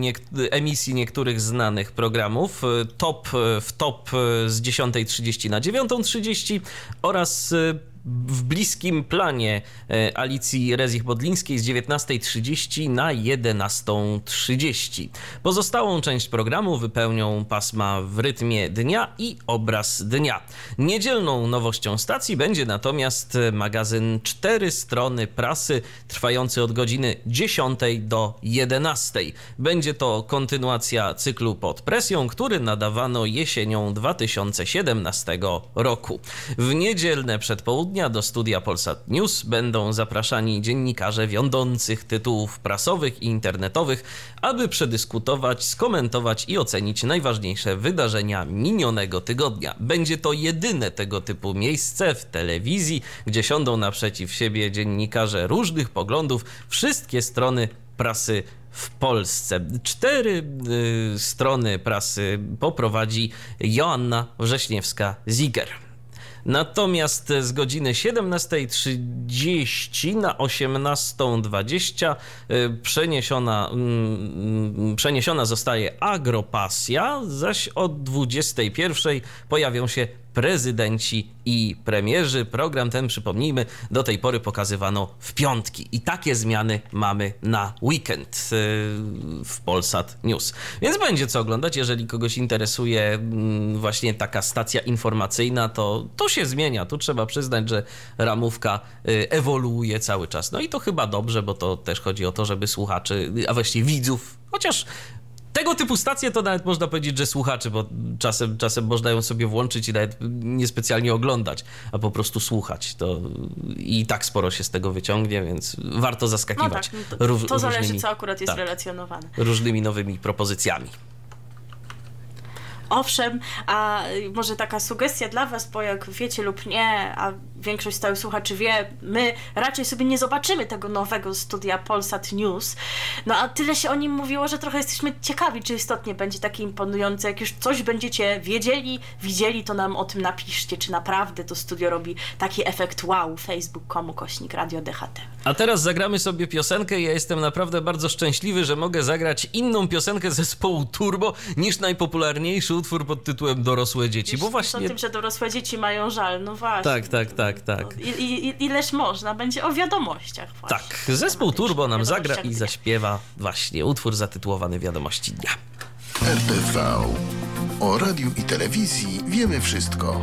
emisji niektórych znanych programów. E, Top e, w top z 10.30 na 9.30 oraz w bliskim planie e, Alicji Rezich-Bodlińskiej z 19.30 na 11.30. Pozostałą część programu wypełnią pasma w rytmie dnia i obraz dnia. Niedzielną nowością stacji będzie natomiast magazyn Cztery strony prasy trwający od godziny 10 do 11. Będzie to kontynuacja cyklu pod presją, który nadawano jesienią 2017 roku. W niedzielne do studia Polsat News będą zapraszani dziennikarze wiodących tytułów prasowych i internetowych, aby przedyskutować, skomentować i ocenić najważniejsze wydarzenia minionego tygodnia. Będzie to jedyne tego typu miejsce w telewizji, gdzie siądą naprzeciw siebie dziennikarze różnych poglądów, wszystkie strony prasy w Polsce. Cztery y, strony prasy poprowadzi Joanna Wrześniewska-Ziger. Natomiast z godziny 17.30 na 18.20 y, przeniesiona, mm, przeniesiona zostaje agropasja, zaś od 21.00 pojawią się prezydenci i premierzy. Program ten, przypomnijmy, do tej pory pokazywano w piątki. I takie zmiany mamy na weekend y, w Polsat News. Więc będzie co oglądać. Jeżeli kogoś interesuje mm, właśnie taka stacja informacyjna, to to się zmienia. Tu trzeba przyznać, że ramówka y, ewoluuje cały czas. No i to chyba dobrze, bo to też chodzi o to, żeby słuchaczy, a właściwie widzów, chociaż tego typu stacje to nawet można powiedzieć, że słuchaczy, bo czasem, czasem można ją sobie włączyć i nawet niespecjalnie oglądać, a po prostu słuchać. To i tak sporo się z tego wyciągnie, więc warto No zaskakiwać. tak, no to, to zależy, różnymi- co akurat jest tak, relacjonowane. różnymi nowymi propozycjami. Owszem, a może taka sugestia dla Was, bo jak wiecie lub nie, a większość stałych słuchaczy wie, my raczej sobie nie zobaczymy tego nowego studia Polsat News. No a tyle się o nim mówiło, że trochę jesteśmy ciekawi, czy istotnie będzie takie imponujące. Jak już coś będziecie wiedzieli, widzieli, to nam o tym napiszcie, czy naprawdę to studio robi taki efekt wow. Facebook.com kośnik Radio DHT. A teraz zagramy sobie piosenkę. Ja jestem naprawdę bardzo szczęśliwy, że mogę zagrać inną piosenkę zespołu Turbo niż najpopularniejszy utwór pod tytułem Dorosłe dzieci, bo Już właśnie... O tym, że dorosłe dzieci mają żal, no właśnie. Tak, tak, tak, tak. No, i, i, ileż można, będzie o wiadomościach właśnie. Tak, zespół Turbo nam zagra i zaśpiewa właśnie utwór zatytułowany Wiadomości Dnia. RTV. O radiu i telewizji wiemy wszystko.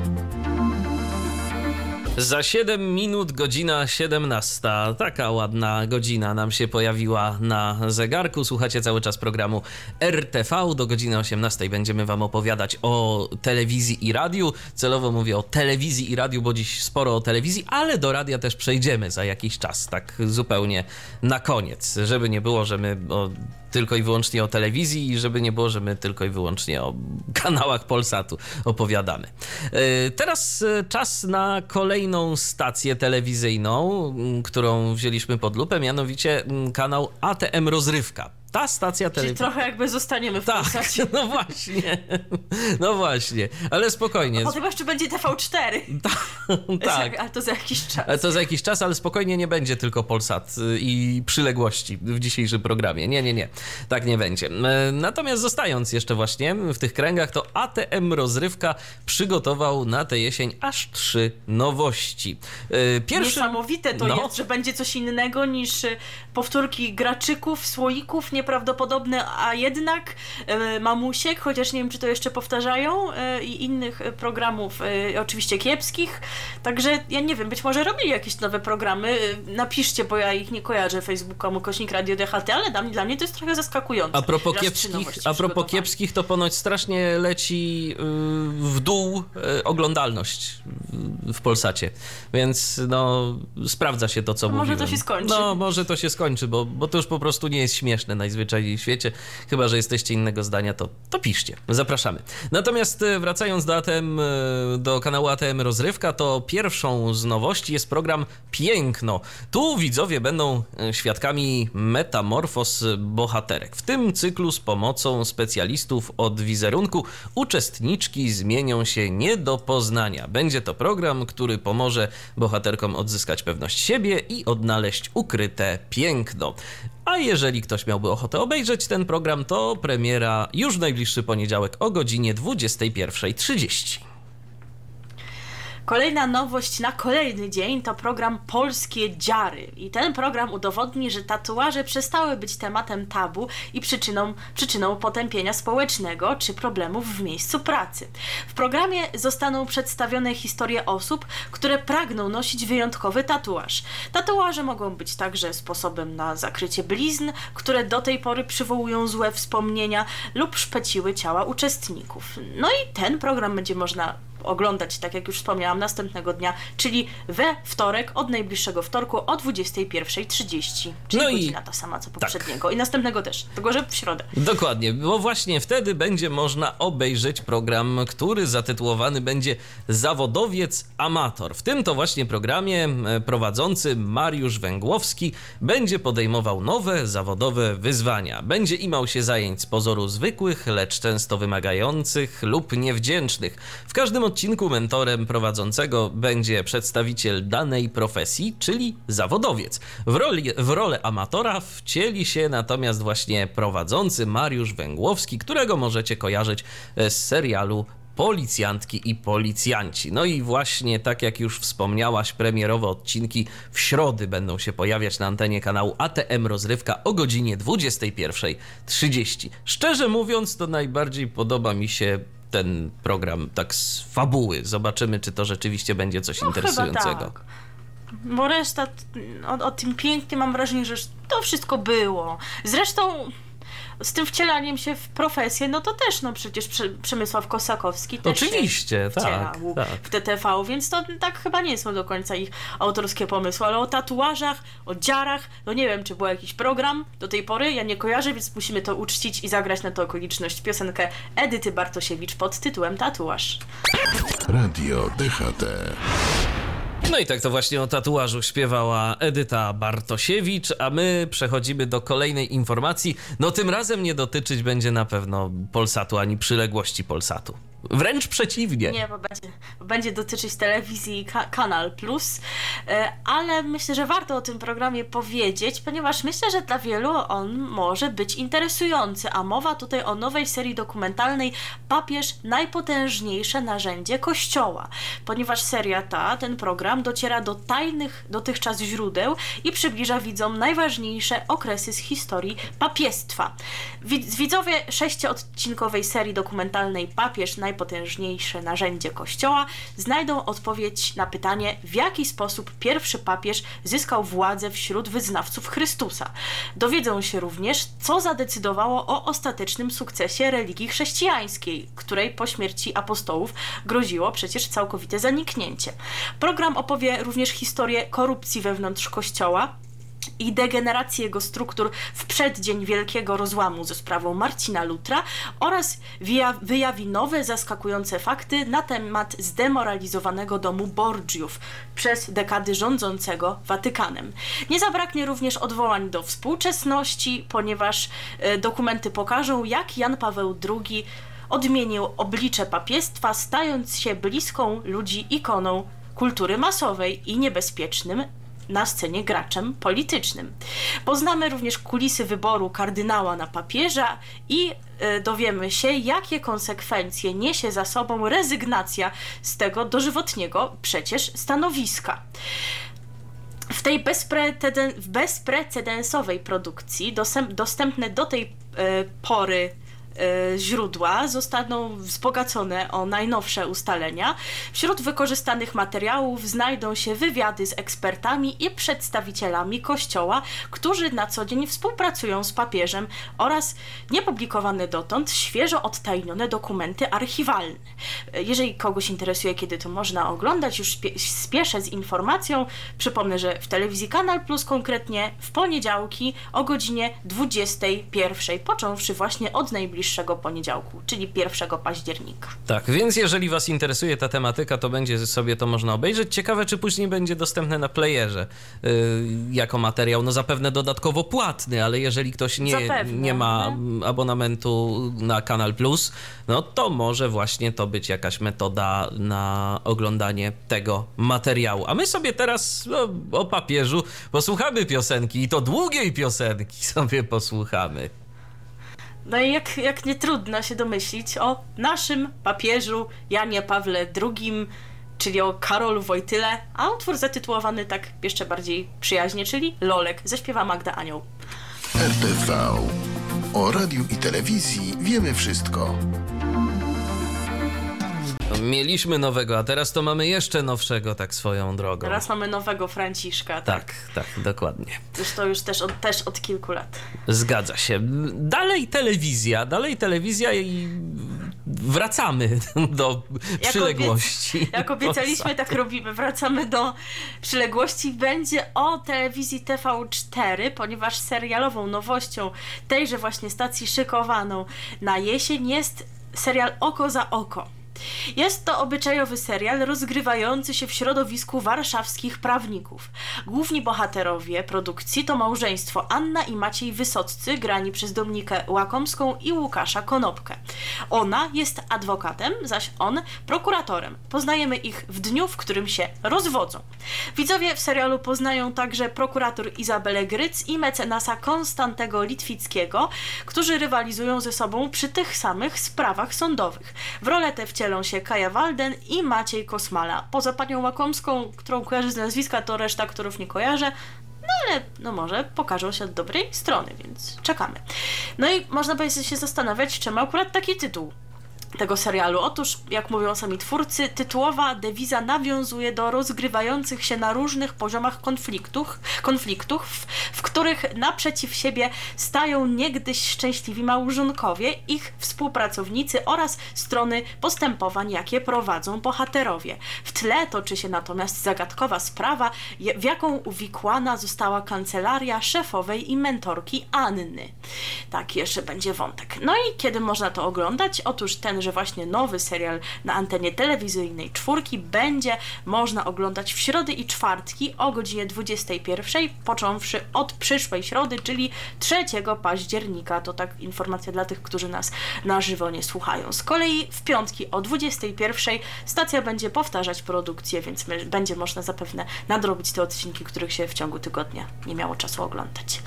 Za 7 minut godzina 17. Taka ładna godzina nam się pojawiła na zegarku. Słuchacie cały czas programu RTV. Do godziny 18 będziemy Wam opowiadać o telewizji i radiu. Celowo mówię o telewizji i radiu, bo dziś sporo o telewizji, ale do radia też przejdziemy za jakiś czas, tak zupełnie na koniec. Żeby nie było, że my o, tylko i wyłącznie o telewizji i żeby nie było, że my tylko i wyłącznie o kanałach Polsatu opowiadamy. E, Teraz e, czas na kolejną stację telewizyjną, którą wzięliśmy pod lupę, mianowicie kanał ATM Rozrywka. Ta stacja Czyli telewizyjna. trochę jakby zostaniemy w Tak, Polsacie. no właśnie. No właśnie, ale spokojnie. Potem jeszcze będzie TV4. Tak. Ale to za jakiś czas. Ale to za jakiś czas, ale spokojnie nie będzie tylko Polsat y, i przyległości w dzisiejszym programie. Nie, nie, nie. Tak nie będzie. E, Natomiast zostając jeszcze właśnie w tych kręgach, to ATM Rozrywka przygotował na tę jesień aż trzy nowości. E, Pierwszy... Niesamowite to No. jest, że będzie coś innego niż y, powtórki graczyków, słoików, nieprawdopodobne, a jednak y, mamusiek, chociaż nie wiem, czy to jeszcze powtarzają, y, i innych programów, y, oczywiście kiepskich. Także ja nie wiem, być może robili jakieś nowe programy. Napiszcie, bo ja ich nie kojarzę Facebookomu kośnik Radio DHT, ale dla mnie, dla mnie to jest trochę zaskakujące. A propos kiepskich, a propos kiepskich, to ponoć strasznie leci y, w dół oglądalność w- Polsacie. Więc no sprawdza się to, co może mówiłem. to się skończy. No, może to się skończy, bo, bo to już po prostu nie jest śmieszne najzwyczajniej najzwyczajniej w świecie. Chyba, że jesteście innego zdania, to, to piszcie. Zapraszamy. Natomiast e, wracając do ATM, e, do kanału ATM Rozrywka, to pierwszą z nowości jest program Piękno. Tu widzowie będą e, świadkami metamorfos bohaterek. W tym cyklu z pomocą specjalistów od wizerunku uczestniczki zmienią się nie do poznania. Będzie to program, który pomoże bohaterkom odzyskać pewność siebie i odnaleźć ukryte piękno. A jeżeli ktoś miałby ochotę obejrzeć ten program, to premiera już najbliższy poniedziałek o godzinie 21.30. Kolejna nowość na kolejny dzień to program Polskie Dziary. I ten program udowodni, że tatuaże przestały być tematem tabu i przyczyną, przyczyną potępienia społecznego czy problemów w miejscu pracy. W programie zostaną przedstawione historie osób, które pragną nosić wyjątkowy tatuaż. Tatuaże mogą być także sposobem na zakrycie blizn, które do tej pory przywołują złe wspomnienia lub szpeciły ciała uczestników. No i ten program będzie można oglądać, tak jak już wspomniałam, następnego dnia, czyli we wtorek, od najbliższego wtorku o 21.30. Czyli No i- godzina ta sama co poprzedniego. I następnego też, tylko że w środę. Dokładnie, bo właśnie wtedy będzie można obejrzeć program, który zatytułowany będzie Zawodowiec Amator. W tym to właśnie programie e, prowadzący Mariusz Węgłowski będzie podejmował nowe zawodowe wyzwania. Będzie imał się zajęć z pozoru zwykłych, lecz często wymagających lub niewdzięcznych. W każdym odcinku mentorem prowadzącego będzie przedstawiciel danej profesji, czyli zawodowiec. W, roli, w rolę amatora wcieli się natomiast właśnie prowadzący Mariusz Węgłowski, którego możecie kojarzyć e, z serialu Policjantki i policjanci. No i właśnie tak jak już wspomniałaś, premierowe odcinki w środy będą się pojawiać na antenie kanału ATM Rozrywka o godzinie 21.30. Szczerze mówiąc, to najbardziej podoba mi się ten program tak z fabuły. Zobaczymy, czy to rzeczywiście będzie coś No interesującego. chyba tak. Bo reszta, o, o tym pięknie mam wrażenie, że to wszystko było. Zresztą z tym wcielaniem się w profesję, no to też, no przecież Prze- Przemysław Kosakowski też Oczywiście, się tak, wcielał tak. w TTV, więc to tak chyba nie są do końca ich autorskie pomysły, ale o tatuażach, o dziarach, no nie wiem, czy był jakiś program do tej pory, ja nie kojarzę, więc musimy to uczcić i zagrać na tę okoliczność piosenkę Edyty Bartosiewicz pod tytułem Tatuaż. Radio DHT. No i tak to właśnie o tatuażu śpiewała Edyta Bartosiewicz, a my przechodzimy do kolejnej informacji. No tym razem nie dotyczyć będzie na pewno Polsatu ani przyległości Polsatu. Wręcz przeciwnie. Nie, bo będzie, będzie dotyczyć telewizji ka- Kanal Plus, e, ale myślę, że warto o tym programie powiedzieć, ponieważ myślę, że dla wielu on może być interesujący, a mowa tutaj o nowej serii dokumentalnej Papież najpotężniejsze narzędzie Kościoła, ponieważ seria ta, ten program dociera do tajnych dotychczas źródeł i przybliża widzom najważniejsze okresy z historii papiestwa. Wid- Widzowie sześciodcinkowej serii dokumentalnej Papież najpotężniejsze narzędzie Kościoła znajdą odpowiedź na pytanie, w jaki sposób pierwszy papież zyskał władzę wśród wyznawców Chrystusa. Dowiedzą się również, co zadecydowało o ostatecznym sukcesie religii chrześcijańskiej, której po śmierci apostołów groziło przecież całkowite zaniknięcie. Program opowie również historię korupcji wewnątrz Kościoła, i degeneracji jego struktur w przeddzień wielkiego rozłamu ze sprawą Marcina Lutra oraz wyja- wyjawi nowe, zaskakujące fakty na temat zdemoralizowanego domu Borgiów przez dekady rządzącego Watykanem. Nie zabraknie również odwołań do współczesności, ponieważ e, dokumenty pokażą, jak Jan Paweł II odmienił oblicze papiestwa, stając się bliską ludzi ikoną kultury masowej i niebezpiecznym na scenie graczem politycznym. Poznamy również kulisy wyboru kardynała na papieża i e, dowiemy się, jakie konsekwencje niesie za sobą rezygnacja z tego dożywotniego przecież stanowiska. W tej bezpreceden- bezprecedensowej produkcji, dostęp- dostępne do tej e, pory źródła zostaną wzbogacone o najnowsze ustalenia. Wśród wykorzystanych materiałów znajdą się wywiady z ekspertami i przedstawicielami Kościoła, którzy na co dzień współpracują z papieżem oraz niepublikowane dotąd świeżo odtajnione dokumenty archiwalne. E, Jeżeli kogoś interesuje, kiedy to można oglądać, już spie- spieszę z informacją. Przypomnę, że w telewizji Kanal Plus konkretnie w poniedziałki o godzinie 21, począwszy właśnie od najbliższego poniedziałku, czyli 1 października. Tak, więc jeżeli Was interesuje ta tematyka, to będzie sobie to można obejrzeć. Ciekawe, czy później będzie dostępne na playerze yy, jako materiał. No zapewne dodatkowo płatny, ale jeżeli ktoś nie, Zapewne, nie ma mm, abonamentu na Kanal Plus, no to może właśnie to być jakaś metoda na oglądanie tego materiału. A my sobie teraz no, o papieżu posłuchamy piosenki i to długiej piosenki sobie posłuchamy. No i jak, jak nie trudno się domyślić o naszym papieżu Janie Pawle II, czyli o Karolu Wojtyle, a utwór zatytułowany tak jeszcze bardziej przyjaźnie, czyli Lolek, zaśpiewa Magda Anioł. RTV. O radiu i telewizji wiemy wszystko. Mieliśmy nowego, a teraz to mamy jeszcze nowszego, tak swoją drogą. Teraz mamy nowego Franciszka, tak. Tak, tak, dokładnie. Zresztą już też od, też od kilku lat. Zgadza się. Dalej telewizja, dalej telewizja i wracamy do przyległości. Jak obiecaliśmy, tak robimy. Wracamy do przyległości. Będzie o telewizji TV4, ponieważ serialową nowością tejże właśnie stacji szykowaną na jesień jest serial Oko za Oko. Jest to obyczajowy serial rozgrywający się w środowisku warszawskich prawników. Główni bohaterowie produkcji to małżeństwo Anna i Maciej Wysoccy, grani przez Dominikę Łakomską i Łukasza Konopkę. Ona jest adwokatem, zaś on prokuratorem. Poznajemy ich w dniu, w którym się rozwodzą. Widzowie w serialu poznają także prokurator Izabelę Gryc i mecenasa Konstantego Litwickiego, którzy rywalizują ze sobą przy tych samych sprawach sądowych. W rolę tę wcielą się Kaja Walden i Maciej Kosmala. Poza panią Łakomską, którą kojarzy z nazwiska, to reszta aktorów nie kojarzę. No ale, no może pokażą się od dobrej strony, więc czekamy. No i można by się zastanawiać, czemu akurat taki tytuł tego serialu. Otóż, jak mówią sami twórcy, tytułowa dewiza nawiązuje do rozgrywających się na różnych poziomach konfliktów, konfliktów w, w których naprzeciw siebie stają niegdyś szczęśliwi małżonkowie, ich współpracownicy oraz strony postępowań, jakie prowadzą bohaterowie. W tle toczy się natomiast zagadkowa sprawa, w jaką uwikłana została kancelaria szefowej i mentorki Anny. Tak, jeszcze będzie wątek. No i kiedy można to oglądać? Otóż ten, że właśnie nowy serial na antenie telewizyjnej czwórki będzie można oglądać w środy i czwartki o godzinie 21, począwszy od przyszłej środy, czyli 3 października. To tak informacja dla tych, którzy nas na żywo nie słuchają. Z kolei w piątki o 21 stacja będzie powtarzać produkcję, więc będzie można zapewne nadrobić te odcinki, których się w ciągu tygodnia nie miało czasu oglądać.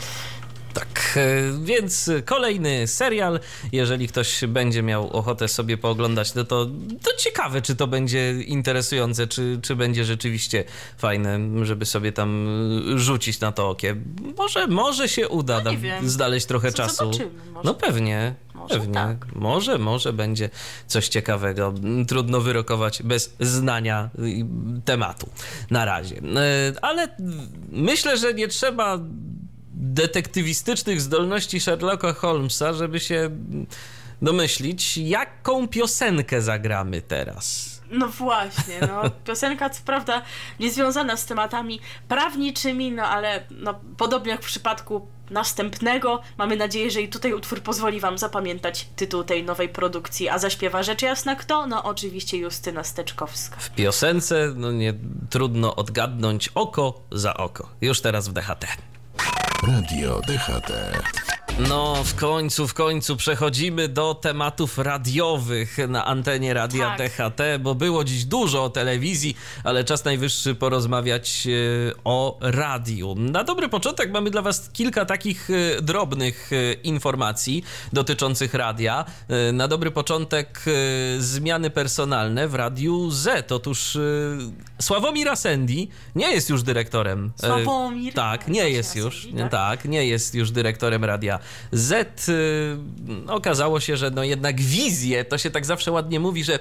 Tak, e, więc kolejny serial. Jeżeli ktoś będzie miał ochotę sobie pooglądać, no to, to ciekawe, czy to będzie interesujące, czy, czy będzie rzeczywiście fajne, żeby sobie tam e, rzucić na to okiem. Może, może się uda No wiem. znaleźć trochę Z- czasu. zobaczymy, może No pewnie. Może Pewnie. tak. Może, może będzie coś ciekawego. Trudno wyrokować bez znania tematu na razie. E, Ale myślę, że nie trzeba detektywistycznych zdolności Sherlocka Holmesa, żeby się domyślić, jaką piosenkę zagramy teraz. No właśnie, no piosenka co prawda niezwiązana z tematami prawniczymi, no ale no, podobnie jak w przypadku następnego, mamy nadzieję, że i tutaj utwór pozwoli wam zapamiętać tytuł tej nowej produkcji, a zaśpiewa rzecz jasna kto? No oczywiście Justyna Steczkowska. W piosence no nie trudno odgadnąć oko za oko. Już teraz w DHT. Radio DHT. No, w końcu, w końcu przechodzimy do tematów radiowych na antenie Radia Tak. DHT, bo było dziś dużo o telewizji, ale czas najwyższy porozmawiać e, o radiu. Na dobry początek mamy dla Was kilka takich e, drobnych e, informacji dotyczących radia. Na dobry początek zmiany personalne w Radiu Z. Otóż Sławomir Asendi nie jest już dyrektorem. Sławomir? Tak, nie jest już. Tak? Tak, nie jest już dyrektorem Radia Z. Okazało się, że no jednak wizje, to się tak zawsze ładnie mówi, że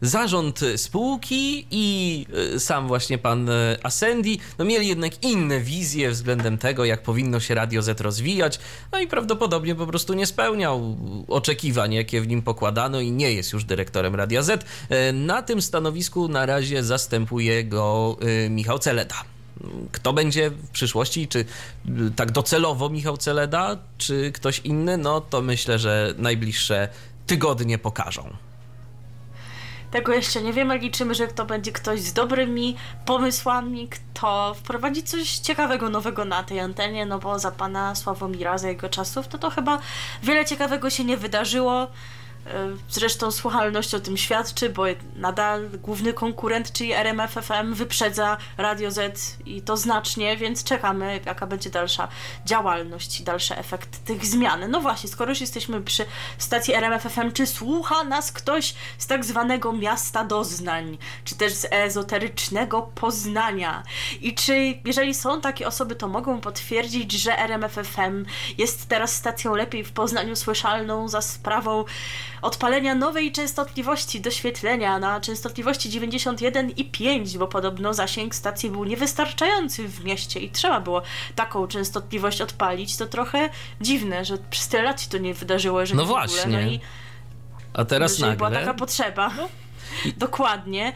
zarząd spółki i sam właśnie pan Ascendi no mieli jednak inne wizje względem tego, jak powinno się Radio Z rozwijać, no i prawdopodobnie po prostu nie spełniał oczekiwań, jakie w nim pokładano i nie jest już dyrektorem Radia Z. Na tym stanowisku na razie zastępuje go Michał Celeda. Kto będzie w przyszłości, czy tak docelowo Michał Celeda, czy ktoś inny, no to myślę, że najbliższe tygodnie pokażą. Tego jeszcze nie wiemy, liczymy, że to będzie ktoś z dobrymi pomysłami, kto wprowadzi coś ciekawego, nowego na tej antenie, no bo za pana Sławomira, za jego czasów, to to chyba wiele ciekawego się nie wydarzyło. Zresztą słuchalność o tym świadczy, bo nadal główny konkurent, czyli RMF FM, wyprzedza Radio Z i to znacznie, więc czekamy, jaka będzie dalsza działalność i dalszy efekt tych zmian. No właśnie, skoro już jesteśmy przy stacji RMF FM, czy słucha nas ktoś z tak zwanego miasta doznań, czy też z ezoterycznego Poznania? I czy, jeżeli są takie osoby, to mogą potwierdzić, że RMF FM jest teraz stacją lepiej w Poznaniu słyszalną za sprawą odpalenia nowej częstotliwości doświetlenia na częstotliwości 91,5, bo podobno zasięg stacji był niewystarczający w mieście i trzeba było taką częstotliwość odpalić. To trochę dziwne, że przez tyle lat się to nie wydarzyło, że no właśnie. No i a teraz nagle... była taka potrzeba. No. Dokładnie.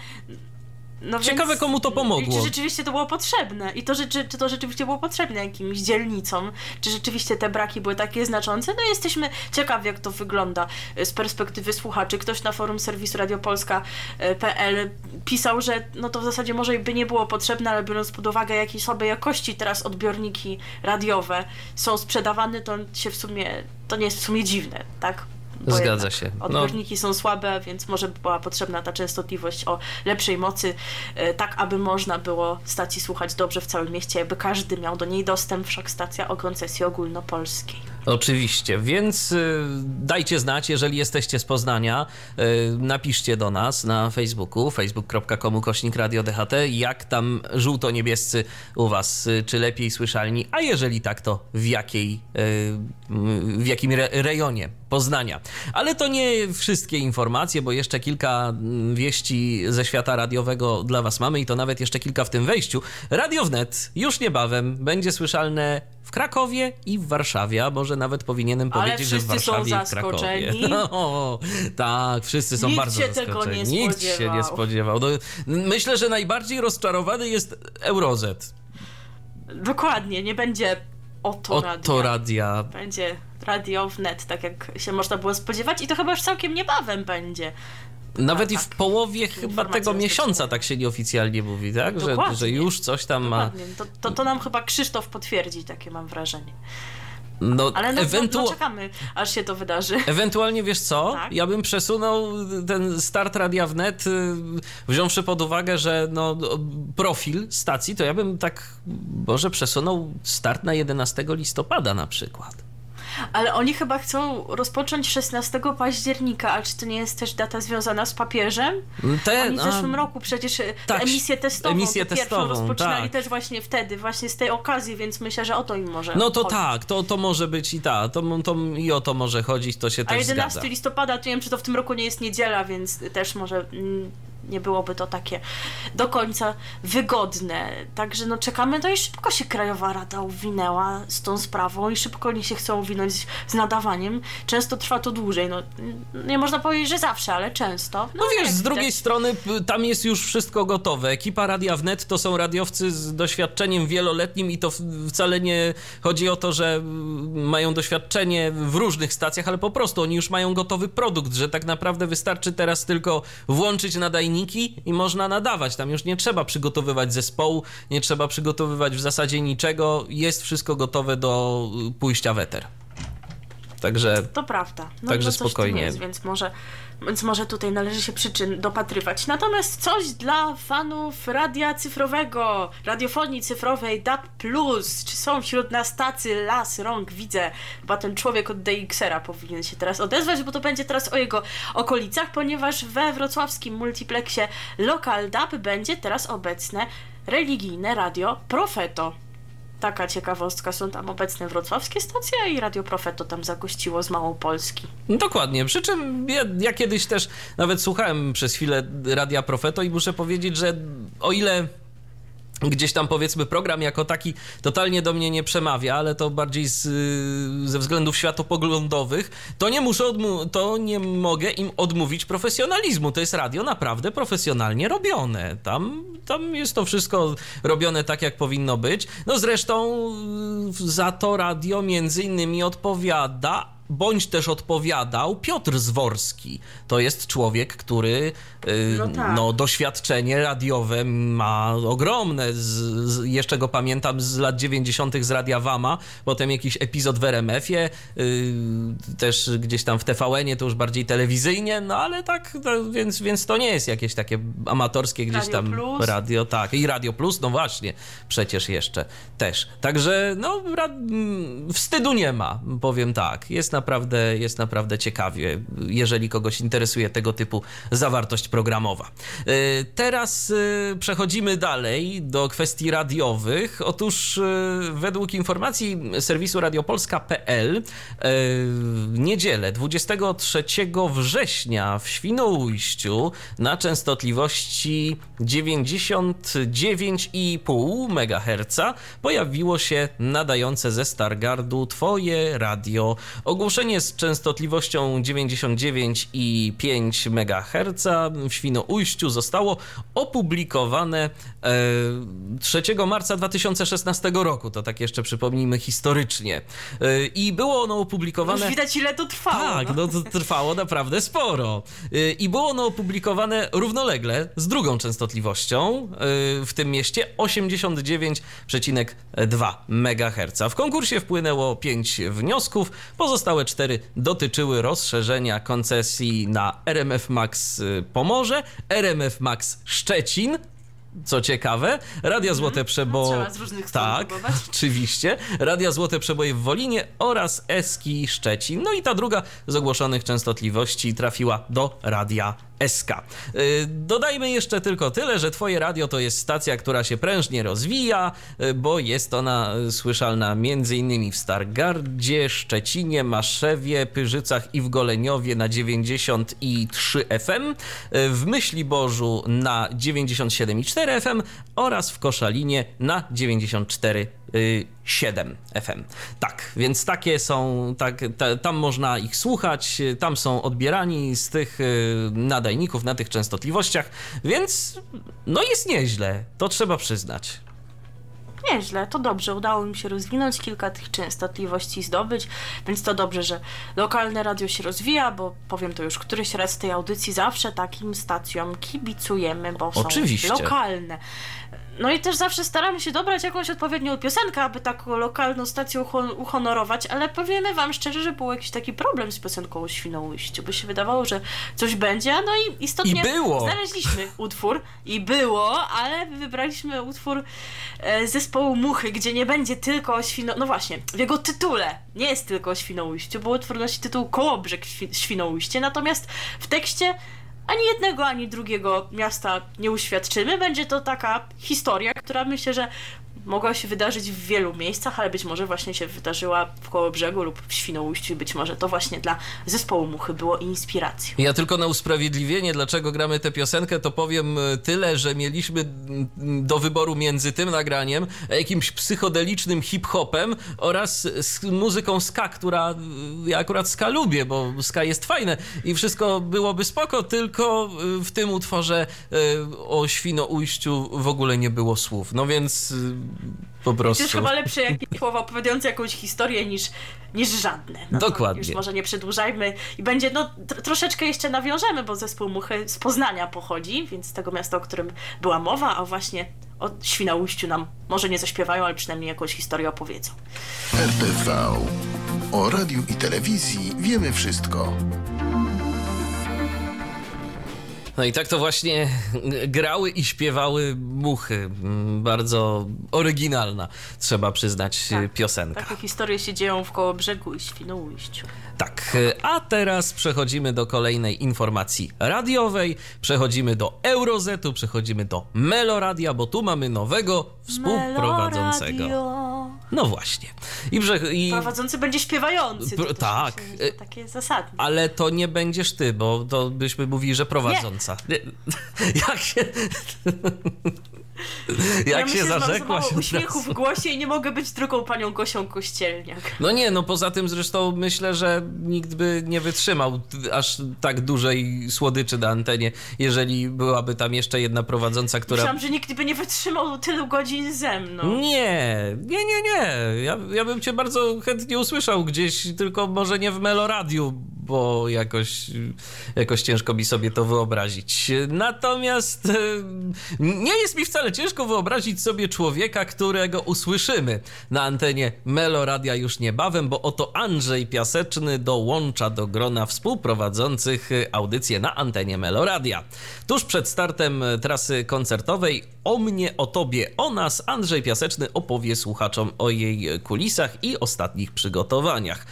No Ciekawe, komu to pomogło. Czy rzeczywiście to było potrzebne i to, czy, czy to rzeczywiście było potrzebne jakimś dzielnicom, czy rzeczywiście te braki były takie znaczące. No jesteśmy ciekawi, jak to wygląda z perspektywy słuchaczy. Ktoś na forum serwisu radiopolska.pl pisał, że no to w zasadzie może by nie było potrzebne, ale biorąc pod uwagę, jakiej słabej jakości teraz odbiorniki radiowe są sprzedawane, to się w sumie, to nie jest w sumie dziwne, tak? Zgadza się. Odbiorniki no. są słabe, więc może była potrzebna ta częstotliwość o lepszej mocy, e, tak aby można było stacji słuchać dobrze w całym mieście, aby każdy miał do niej dostęp, wszak stacja o koncesji ogólnopolskiej. Oczywiście, więc y, dajcie znać, jeżeli jesteście z Poznania, y, napiszcie do nas na Facebooku, facebook.com kośnik radio DHT, jak tam żółto-niebiescy u was, y, czy lepiej słyszalni, a jeżeli tak, to w jakiej, w jakim re rejonie Poznania. Ale to nie wszystkie informacje, bo jeszcze kilka mm, wieści ze świata radiowego dla Was mamy i to nawet jeszcze kilka w tym wejściu. Radio Wnet już niebawem będzie słyszalne Krakowie i w Warszawie, a może nawet powinienem powiedzieć, że w Warszawie i w Krakowie. No, tak, wszyscy są Nikt bardzo się zaskoczeni. Tego nie Nikt się nie spodziewał. No, myślę, że najbardziej rozczarowany jest Eurozet. Dokładnie, nie będzie oto, oto radia. radia. Będzie radio wnet, tak jak się można było spodziewać i to chyba już całkiem niebawem będzie. Nawet i w tak. połowie chyba tego miesiąca tak się nieoficjalnie mówi, tak? Że, że już coś tam Dokładnie. ma. To, to, to nam chyba Krzysztof potwierdzi, takie mam wrażenie. No, Ale no, ewentu... no, no, czekamy, aż się to wydarzy. Ewentualnie, wiesz co, tak? ja bym przesunął ten start Radia Wnet, y, wziąwszy pod uwagę, że no, profil stacji, to ja bym tak może przesunął start na 11 listopada na przykład. Ale oni chyba chcą rozpocząć 16 października, a czy to nie jest też data związana z papieżem? Te, oni w zeszłym a, roku przecież e, tak, emisję testową, emisję testową rozpoczynali tak. też właśnie wtedy, właśnie z tej okazji, więc myślę, że o to im może No to chodzić. tak, to, to może być i tak, to, to, i o to może chodzić, to się a też 11 zgadza. listopada, to nie wiem, czy to w tym roku nie jest niedziela, więc też może mm, nie byłoby to takie do końca wygodne. Także no czekamy, to i szybko się Krajowa Rada uwinęła z tą sprawą i szybko oni się chcą uwinąć z nadawaniem. Często trwa to dłużej, no nie można powiedzieć, że zawsze, ale często. No, no wiesz, z drugiej strony tam jest już wszystko gotowe. Ekipa Radia Wnet to są radiowcy z doświadczeniem wieloletnim i to wcale nie chodzi o to, że mają doświadczenie w różnych stacjach, ale po prostu oni już mają gotowy produkt, że tak naprawdę wystarczy teraz tylko włączyć nadajnik i można nadawać. Tam już nie trzeba przygotowywać zespołu, nie trzeba przygotowywać w zasadzie niczego. Jest wszystko gotowe do pójścia w eter. Także. To prawda. No, także no spokojnie. Jest, więc może więc może tutaj należy się przyczyn dopatrywać. Natomiast coś dla fanów radia cyfrowego, radiofonii cyfrowej DAB+. Czy są wśród nas tacy las rąk? Widzę. Chyba ten człowiek od DXera powinien się teraz odezwać, bo to będzie teraz o jego okolicach, ponieważ we wrocławskim multiplexie Local DAB będzie teraz obecne religijne radio Profeto. Taka ciekawostka, są tam obecne wrocławskie stacje i Radio Profeto tam zagościło z Małopolski. No Dokładnie. Przy czym ja, ja kiedyś też nawet słuchałem przez chwilę Radia Profeto i muszę powiedzieć, że o ile gdzieś tam powiedzmy program jako taki totalnie do mnie nie przemawia, ale to bardziej z, ze względów światopoglądowych, to nie muszę, to nie mogę im odmówić profesjonalizmu. To jest radio naprawdę profesjonalnie robione. Tam, tam jest to wszystko robione tak, jak powinno być. No zresztą y, za to radio między innymi odpowiada bądź też odpowiadał Piotr Zworski. To jest człowiek, który y, No tak. no, doświadczenie radiowe ma ogromne. Z, z, jeszcze go pamiętam z lat 90. z Radia Wama, potem jakiś epizod w RMF-ie, y, też gdzieś tam w TVN-ie, to już bardziej telewizyjnie, no ale tak, no, więc, więc to nie jest jakieś takie amatorskie gdzieś Radio tam Plus. radio, tak. I Radio Plus, no właśnie, przecież jeszcze też. Także, no, ra- wstydu nie ma, powiem tak. Jest naprawdę, jest naprawdę ciekawie, jeżeli kogoś interesuje tego typu zawartość programowa. Y, Teraz y, przechodzimy dalej do kwestii radiowych. Otóż y, według informacji serwisu radiopolska.pl w niedzielę 23 września w Świnoujściu na częstotliwości 99,5 MHz pojawiło się nadające ze Stargardu Twoje radio. Ogłoszenie z częstotliwością 99,5 MHz w Świnoujściu zostało opublikowane e, 3 marca 2016 roku. To tak jeszcze przypomnijmy historycznie. E, I było ono opublikowane... Już widać ile to trwało. Tak, no to trwało naprawdę sporo. Y, I było ono opublikowane równolegle z drugą częstotliwością w tym mieście 89,2 MHz. W konkursie wpłynęło 5 wniosków, pozostałe 4 dotyczyły rozszerzenia koncesji na RMF Max y, Pomorze, RMF Max Szczecin. Co ciekawe, Radia Złote Przebo... Trzeba z różnych Tak, próbować. oczywiście. Radia Złote Przeboje w Wolinie oraz Eski Szczecin. No i ta druga z ogłoszonych częstotliwości trafiła do Radia SK. Yy, Dodajmy jeszcze tylko tyle, że Twoje radio to jest stacja, która się prężnie rozwija, yy, bo jest ona yy, słyszalna m.in. w Stargardzie, Szczecinie, Maszewie, Pyrzycach i w Goleniowie na 93 FM, w Myśliborzu na 97,4 FM oraz w Koszalinie na 94 y, 7 FM. Tak, więc takie są, tak, ta, tam można ich słuchać, tam są odbierani z tych y, nadajników na tych częstotliwościach, więc no jest nieźle, to trzeba przyznać. Nieźle, to dobrze. Udało mi się rozwinąć kilka tych częstotliwości zdobyć, więc to dobrze, że lokalne radio się rozwija, bo powiem to już któryś raz w tej audycji, zawsze takim stacjom kibicujemy, bo są Oczywiście. lokalne. No i też zawsze staramy się dobrać jakąś odpowiednią piosenkę, aby taką lokalną stację uhonorować, ale powiemy wam szczerze, że był jakiś taki problem z piosenką o Świnoujściu, bo się wydawało, że coś będzie, no i istotnie I było. znaleźliśmy utwór i było, ale wybraliśmy utwór e, zespołu Muchy, gdzie nie będzie tylko o Świno... No właśnie, w jego tytule nie jest tylko o Świnoujściu, bo utwór nosi tytuł Kołobrzeg Świ- Świnoujście, natomiast w tekście ani jednego, ani drugiego miasta nie uświadczymy. Będzie to taka historia, która myślę, że mogła się wydarzyć w wielu miejscach, ale być może właśnie się wydarzyła w Kołobrzegu lub w Świnoujściu i być może to właśnie dla zespołu Muchy było inspiracją. Ja tylko na usprawiedliwienie, dlaczego gramy tę piosenkę, to powiem e, tyle, że mieliśmy do wyboru między tym nagraniem, a jakimś psychodelicznym hip-hopem oraz muzyką ska, która e, ja akurat ska lubię, bo ska jest fajne i wszystko byłoby spoko, tylko e, w tym utworze o Świnoujściu w ogóle nie było słów. No więc po To prostu... jest chyba lepsze jakieś słowa opowiadające jakąś historię niż, niż żadne. No Dokładnie. Już może nie przedłużajmy i będzie, no tr- troszeczkę jeszcze nawiążemy, bo zespół Muchy z Poznania pochodzi, więc z tego miasta, o którym była mowa, a właśnie o Świnoujściu nam może nie zaśpiewają, ale przynajmniej jakąś historię opowiedzą. RTV. O radiu i telewizji wiemy wszystko. No i tak to właśnie grały i śpiewały muchy. Bardzo oryginalna, trzeba przyznać, Tak, piosenka. Takie historie się dzieją w Kołobrzegu i Świnoujściu. Tak, a teraz przechodzimy do kolejnej informacji radiowej, przechodzimy do Eurozetu, przechodzimy do Meloradia, bo tu mamy nowego współprowadzącego. Meloradio. No właśnie. I, i Prowadzący będzie śpiewający. Pr- tak. to takie zasadne. Ale to nie będziesz ty, bo to byśmy mówili, że prowadząca. Nie. Jak się. ja Jak się myślę, że mam za zarzekłaś. mało od uśmiechu w głosie i nie mogę być drugą panią Gosią Kościelniak. No nie, no poza tym zresztą myślę, że nikt by nie wytrzymał aż tak dużej słodyczy na antenie, jeżeli byłaby tam jeszcze jedna prowadząca, która. Myślałam, że nikt by nie wytrzymał tylu godzin ze mną. Nie, nie, nie, nie. Ja, ja bym cię bardzo chętnie usłyszał gdzieś, tylko może nie w Meloradiu, bo jakoś, jakoś ciężko mi sobie to wyobrazić. Natomiast e, nie jest mi wcale ciężko wyobrazić sobie człowieka, którego usłyszymy na antenie Meloradia już niebawem, bo oto Andrzej Piaseczny dołącza do grona współprowadzących audycję na antenie Meloradia. Tuż przed startem trasy koncertowej o mnie, o tobie, o nas Andrzej Piaseczny opowie słuchaczom o jej kulisach i ostatnich przygotowaniach.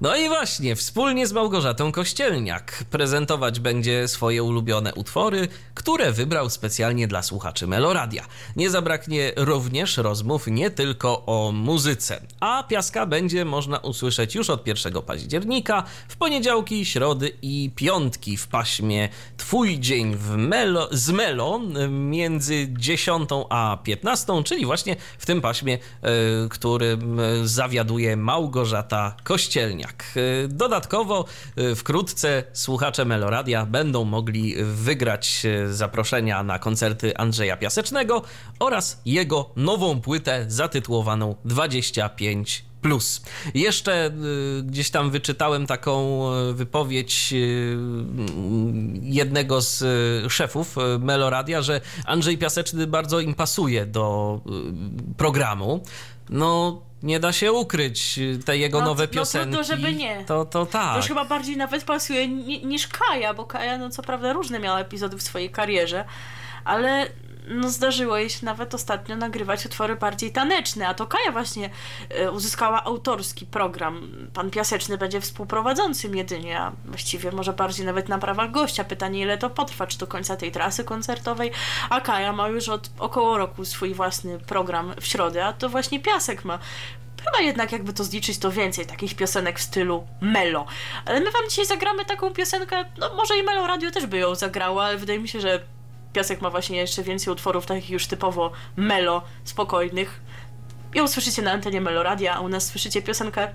No i właśnie, wspólnie z Małgorzatą Kościelniak prezentować będzie swoje ulubione utwory, które wybrał specjalnie dla słuchaczy Meloradia. Nie zabraknie również rozmów nie tylko o muzyce, a Piaska będzie można usłyszeć już od 1 października, w poniedziałki, środy i piątki w paśmie Twój dzień w Melo, z Melo między 10 a 15, czyli właśnie w tym paśmie, e, którym zawiaduje Małgorzata Kościelniak. E, Dodatkowo e, wkrótce słuchacze Meloradia będą mogli wygrać e, zaproszenia na koncerty Andrzeja Piasecznego oraz jego nową płytę zatytułowaną 25 Plus. Jeszcze y, gdzieś tam wyczytałem taką y, wypowiedź y, jednego z szefów Meloradia, że Andrzej Piaseczny bardzo im pasuje do programu. No, nie da się ukryć te jego No, nowe no trudno, piosenki. żeby nie. To, to To tak. już chyba bardziej nawet pasuje ni- niż Kaja, bo Kaja, no co prawda, różne miała epizody w swojej karierze, ale no zdarzyło jej się nawet ostatnio nagrywać utwory bardziej taneczne, a to Kaja właśnie e, uzyskała autorski program. Pan Piaseczny będzie współprowadzącym jedynie, a właściwie może bardziej nawet na prawach gościa. Pytanie, ile to potrwa, czy do końca tej trasy koncertowej, a Kaja ma już od około roku swój własny program w środę, a to właśnie Piasek ma Chyba jednak jakby to zliczyć, to więcej takich piosenek w stylu Melo. Ale my wam dzisiaj zagramy taką piosenkę, no może i Melo Radio też by ją zagrało, ale wydaje mi się, że Piasek ma właśnie jeszcze więcej utworów takich już typowo Melo, spokojnych. I usłyszycie na antenie Melo Radia, a u nas słyszycie piosenkę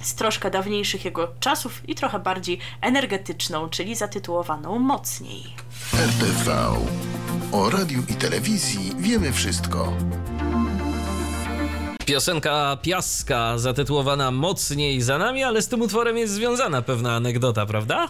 z troszkę dawniejszych jego czasów i trochę bardziej energetyczną, czyli zatytułowaną Mocniej. RTV. O radiu i telewizji wiemy wszystko. Piosenka Piaska zatytułowana Mocniej za nami, ale z tym utworem jest związana pewna anegdota, prawda?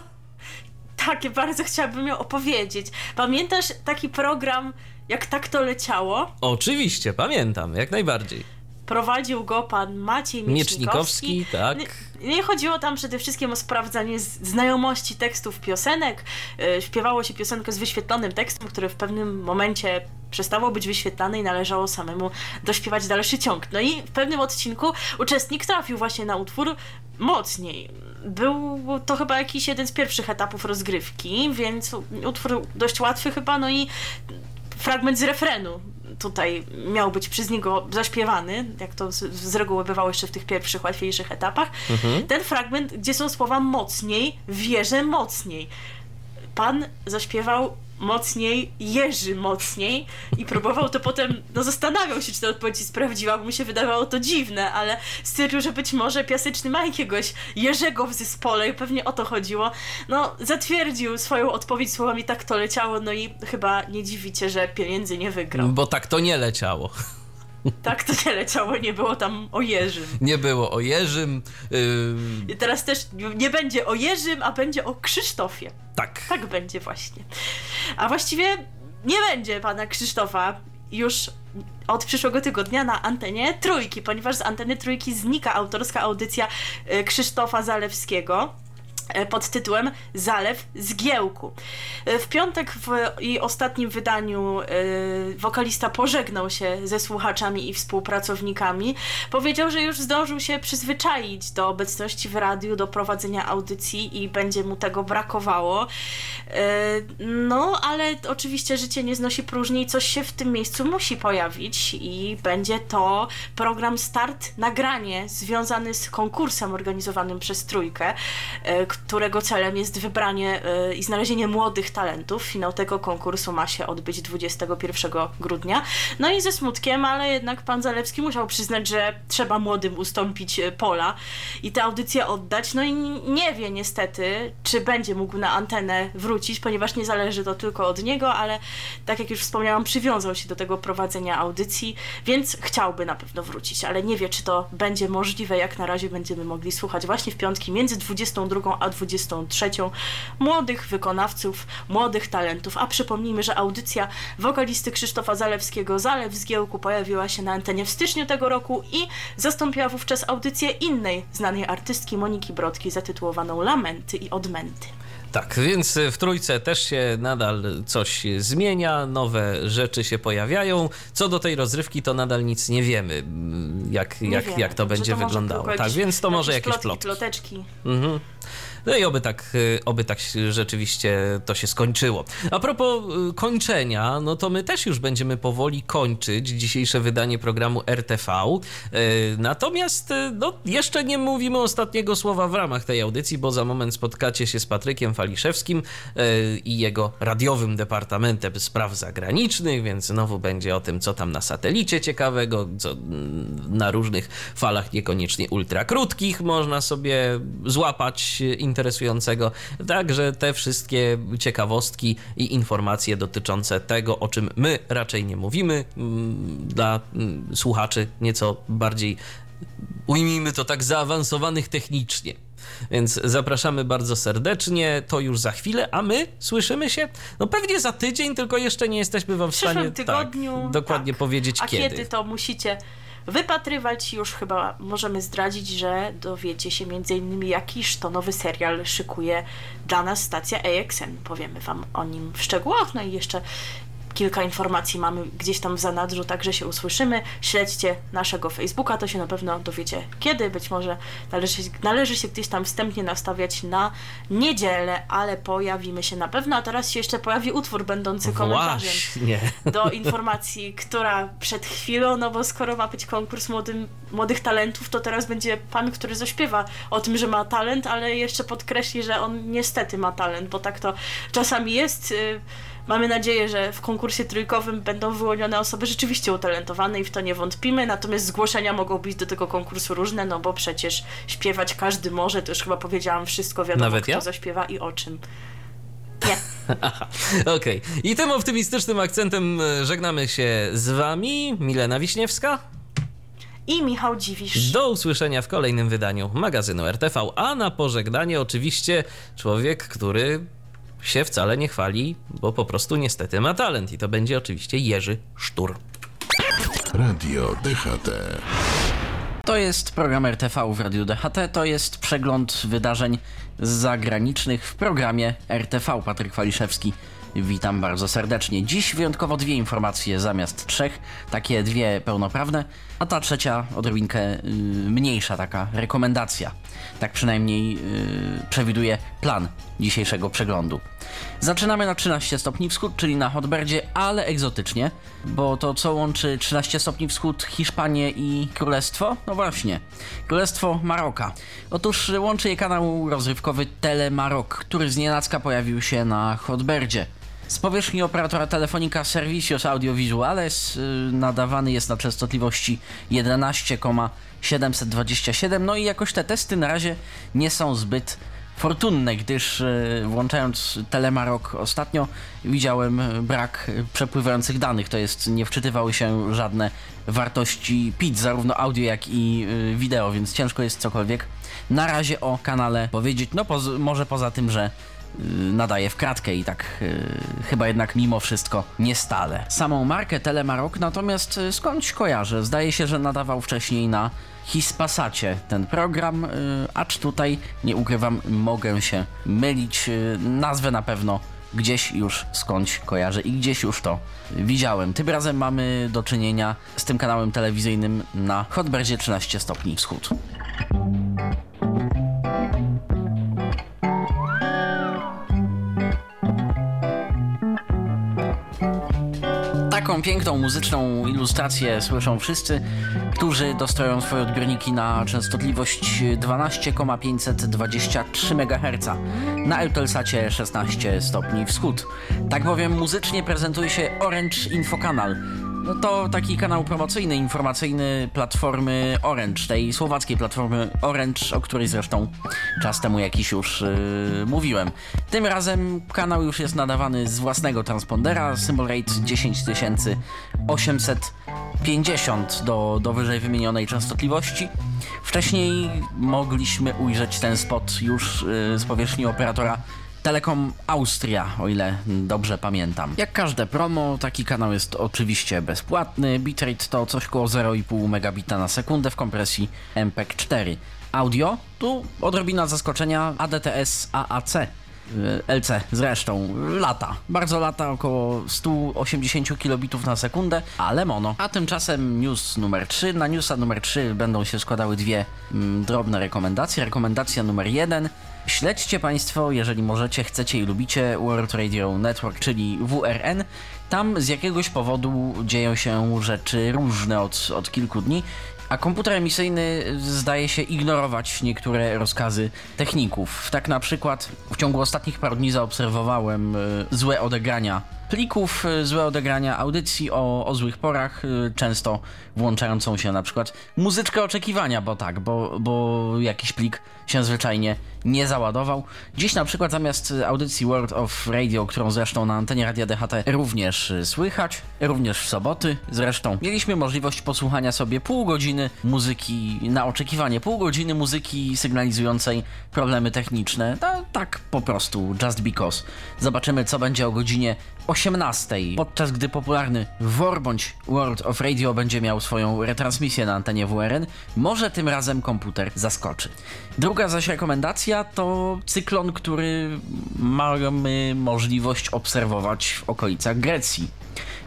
Takie bardzo chciałabym ją opowiedzieć. Pamiętasz taki program, jak tak to leciało? Oczywiście, pamiętam, jak najbardziej. Prowadził go pan Maciej Miecznikowski. Miecznikowski, tak. Nie, nie chodziło tam przede wszystkim o sprawdzanie znajomości tekstów piosenek. E, Śpiewało się piosenkę z wyświetlonym tekstem, który w pewnym momencie przestało być wyświetlane i należało samemu dośpiewać dalszy ciąg. No i w pewnym odcinku uczestnik trafił właśnie na utwór mocniej. Był to chyba jakiś jeden z pierwszych etapów rozgrywki, więc utwór dość łatwy chyba, no i fragment z refrenu tutaj miał być przez niego zaśpiewany, jak to z, z reguły bywało jeszcze w tych pierwszych, łatwiejszych etapach. Ten fragment, gdzie są słowa mocniej, wierzę mocniej. Pan zaśpiewał mocniej, Jerzy mocniej i próbował to potem, no zastanawiał się, czy ta odpowiedź jest prawdziwa, bo mu się wydawało to dziwne, ale stwierdził, że być może Piaseczny ma jakiegoś Jerzego w zespole i pewnie o to chodziło. No, zatwierdził swoją odpowiedź słowami tak to leciało, no i chyba nie dziwicie, że pieniędzy nie wygrał. Bo tak to nie leciało. Tak to nie leciało, nie było tam o Jerzym. Nie było o Jerzym. Yy, I teraz też nie będzie o Jerzym, a będzie o Krzysztofie. tak. Tak będzie właśnie. A właściwie nie będzie pana Krzysztofa już od przyszłego tygodnia na antenie Trójki, ponieważ z anteny Trójki znika autorska audycja e, Krzysztofa Zalewskiego. E, pod tytułem Zalew Zgiełku. E, W piątek w jej ostatnim wydaniu e, wokalista pożegnał się ze słuchaczami i współpracownikami. Powiedział, że już zdążył się przyzwyczaić do obecności w radiu, do prowadzenia audycji i będzie mu tego brakowało. E, No, ale oczywiście życie nie znosi próżni i coś się w tym miejscu musi pojawić i będzie to program Start Nagranie związany z konkursem organizowanym przez Trójkę, e, którego celem jest wybranie e, i znalezienie młodych talentów. Finał tego konkursu ma się odbyć 21 grudnia. No i ze smutkiem, ale jednak pan Zalewski musiał przyznać, że trzeba młodym ustąpić e, pola i tę audycję oddać. No i nie wie niestety, czy będzie mógł na antenę wrócić, ponieważ nie zależy to tylko od niego, ale tak jak już wspomniałam, przywiązał się do tego prowadzenia audycji, więc chciałby na pewno wrócić, ale nie wie, czy to będzie możliwe. Jak na razie będziemy mogli słuchać właśnie w piątki między 22 a 23 młodych wykonawców, młodych talentów. A przypomnijmy, że audycja wokalisty Krzysztofa Zalewskiego Zalew z Giełku pojawiła się na antenie w styczniu tego roku i zastąpiła wówczas audycję innej znanej artystki Moniki Brodki zatytułowaną Lamenty i Odmęty. Tak, więc w trójce też się nadal coś zmienia, nowe rzeczy się pojawiają. Co do tej rozrywki, to nadal nic nie wiemy, jak, Nie jak, wiemy, jak to będzie może wyglądało. Tak, więc to może jakieś plotki, plotki. ploteczki. Mhm. No i oby tak, y, oby tak rzeczywiście to się skończyło. A propos y, kończenia, no to my też już będziemy powoli kończyć dzisiejsze wydanie programu RTV. Y, Natomiast no, jeszcze nie mówimy ostatniego słowa w ramach tej audycji, bo za moment spotkacie się z Patrykiem Faliszewskim i jego radiowym departamentem spraw zagranicznych, więc znowu będzie o tym, co tam na satelicie ciekawego, co mm, na różnych falach niekoniecznie ultrakrótkich można sobie złapać y, interesującego. Także te wszystkie ciekawostki i informacje dotyczące tego, o czym my raczej nie mówimy, mm, dla mm, słuchaczy nieco bardziej, ujmijmy to tak, zaawansowanych technicznie. Więc zapraszamy bardzo serdecznie, to już za chwilę, a my słyszymy się no pewnie za tydzień, tylko jeszcze nie jesteśmy wam w stanie tygodniu. tak, dokładnie tak. powiedzieć A kiedy. kiedy to musicie wypatrywać. Już chyba możemy zdradzić, że dowiecie się m.in. jakiż to nowy serial szykuje dla nas stacja AXN. Powiemy Wam o nim w szczegółach, no i jeszcze kilka informacji mamy gdzieś tam w zanadrzu, także się usłyszymy. Śledźcie naszego Facebooka, to się na pewno dowiecie kiedy. Być może należy, należy się gdzieś tam wstępnie nastawiać na niedzielę, ale pojawimy się na pewno. A teraz się jeszcze pojawi utwór będący komentarzem Właśnie. do informacji, która przed chwilą, no bo skoro ma być konkurs młodym, młodych talentów, to teraz będzie pan, który zaśpiewa o tym, że ma talent, ale jeszcze podkreśli, że on niestety ma talent, bo tak to czasami jest. Y, Mamy nadzieję, że w konkursie trójkowym będą wyłonione osoby rzeczywiście utalentowane i w to nie wątpimy, natomiast zgłoszenia mogą być do tego konkursu różne, no bo przecież śpiewać każdy może, to już chyba powiedziałam wszystko, wiadomo Nawet kto ja? zaśpiewa i o czym. Nie. Okej. I tym optymistycznym akcentem e, żegnamy się z wami. Milena Wiśniewska. I Michał Dziwisz. Do usłyszenia w kolejnym wydaniu magazynu RTV. A na pożegnanie oczywiście człowiek, który się wcale nie chwali, bo po prostu niestety ma talent. I to będzie oczywiście Jerzy Sztur. Radio DHT. To jest program RTV w Radiu DHT, to jest przegląd wydarzeń zagranicznych w programie RTV. Patryk Waliszewski, witam bardzo serdecznie. Dziś wyjątkowo dwie informacje zamiast trzech, takie dwie pełnoprawne, a ta trzecia odrobinkę y, mniejsza taka rekomendacja. Tak przynajmniej y, przewiduje plan dzisiejszego przeglądu. Zaczynamy na 13 stopni wschód, czyli na Hotberdzie, ale egzotycznie, bo to co łączy 13 stopni wschód, Hiszpanię i Królestwo? No właśnie, Królestwo Maroka. Otóż łączy je kanał rozrywkowy Telemarok, który znienacka pojawił się na Hotberdzie. Z powierzchni operatora telefonika Servicios Audiovisuales yy, nadawany jest na częstotliwości 11,727, no i jakoś te testy na razie nie są zbyt fortunne, gdyż e, włączając Telemarok ostatnio widziałem brak przepływających danych, to jest nie wczytywały się żadne wartości PIT, zarówno audio jak i e, wideo, więc ciężko jest cokolwiek na razie o kanale powiedzieć, no poz- może poza tym, że y, nadaje w kratkę i tak y, chyba jednak mimo wszystko nie stale. Samą markę Telemarok natomiast y, skądś kojarzę. Zdaje się, że nadawał wcześniej na Hispasacie ten program, y, acz tutaj, nie ukrywam, mogę się mylić. Y, nazwę na pewno gdzieś już skądś kojarzę i gdzieś już to widziałem. Tym razem mamy do czynienia z tym kanałem telewizyjnym na Hotberdzie 13 stopni wschód. Taką piękną muzyczną ilustrację słyszą wszyscy, którzy dostają swoje odbiorniki na częstotliwość 12,523 MHz na Eutelssacie 16 stopni wschód. Tak bowiem muzycznie prezentuje się Orange Infokanal. No to taki kanał promocyjny, informacyjny platformy Orange, tej słowackiej platformy Orange, o której zresztą czas temu jakiś już yy, mówiłem. Tym razem kanał już jest nadawany z własnego transpondera, symbol rate 10850 do, do wyżej wymienionej częstotliwości. Wcześniej mogliśmy ujrzeć ten spot już yy, z powierzchni operatora Telekom Austria, o ile dobrze pamiętam. Jak każde promo, taki kanał jest oczywiście bezpłatny. Bitrate to coś koło 0,5 megabita na sekundę w kompresji MPEG 4. Audio, tu odrobina zaskoczenia ADTS AAC. LC zresztą lata, bardzo lata, około 180 kilobitów na sekundę, ale mono. A tymczasem news numer 3. Na newsa numer 3 będą się składały dwie mm, drobne rekomendacje. Rekomendacja numer 1 Śledźcie Państwo, jeżeli możecie, chcecie i lubicie World Radio Network, czyli WRN. Tam z jakiegoś powodu dzieją się rzeczy różne od, od kilku dni, a komputer emisyjny zdaje się ignorować niektóre rozkazy techników. Tak na przykład w ciągu ostatnich paru dni zaobserwowałem y, złe odegrania plików, y, złe odegrania audycji o, o złych porach, y, często włączającą się na przykład muzyczkę oczekiwania, bo tak, bo, bo jakiś plik się zwyczajnie nie załadował. Dziś na przykład zamiast audycji World of Radio, którą zresztą na antenie Radia DHT również słychać, również w soboty zresztą, mieliśmy możliwość posłuchania sobie pół godziny muzyki na oczekiwanie, pół godziny muzyki sygnalizującej problemy techniczne, no, tak po prostu, just because. Zobaczymy co będzie o godzinie 18, podczas gdy popularny WOR bądź World of Radio będzie miał swoją retransmisję na antenie WRN, może tym razem komputer zaskoczy. Druga zaś rekomendacja to cyklon, który mamy możliwość obserwować w okolicach Grecji.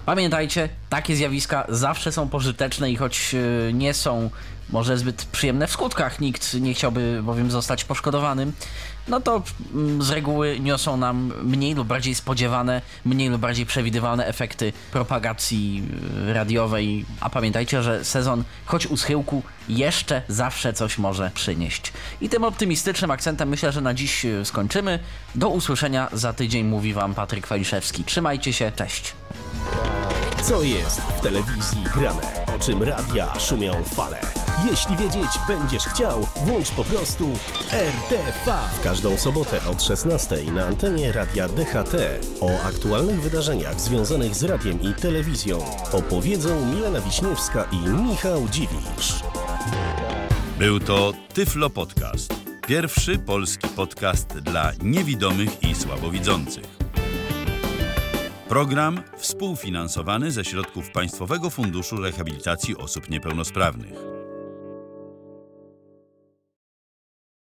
Pamiętajcie, takie zjawiska zawsze są pożyteczne i choć e, nie są może zbyt przyjemne w skutkach, nikt nie chciałby bowiem zostać poszkodowanym, no to mm, z reguły niosą nam mniej lub bardziej spodziewane, mniej lub bardziej przewidywalne efekty propagacji y, radiowej. A pamiętajcie, że sezon, choć u schyłku, jeszcze zawsze coś może przynieść. I tym optymistycznym akcentem myślę, że na dziś y, skończymy. Do usłyszenia za tydzień, mówi Wam Patryk Waliszewski. Trzymajcie się, cześć. Co jest w telewizji grane? O czym radia szumią fale? Jeśli wiedzieć będziesz chciał, włącz po prostu RTV. Każdą sobotę od 16 na antenie Radia DHT o aktualnych wydarzeniach związanych z radiem i telewizją opowiedzą Milena Wiśniewska i Michał Dziwisz. Był to Tyflo Podcast. Pierwszy polski podcast dla niewidomych i słabowidzących. Program współfinansowany ze środków Państwowego Funduszu Rehabilitacji Osób Niepełnosprawnych.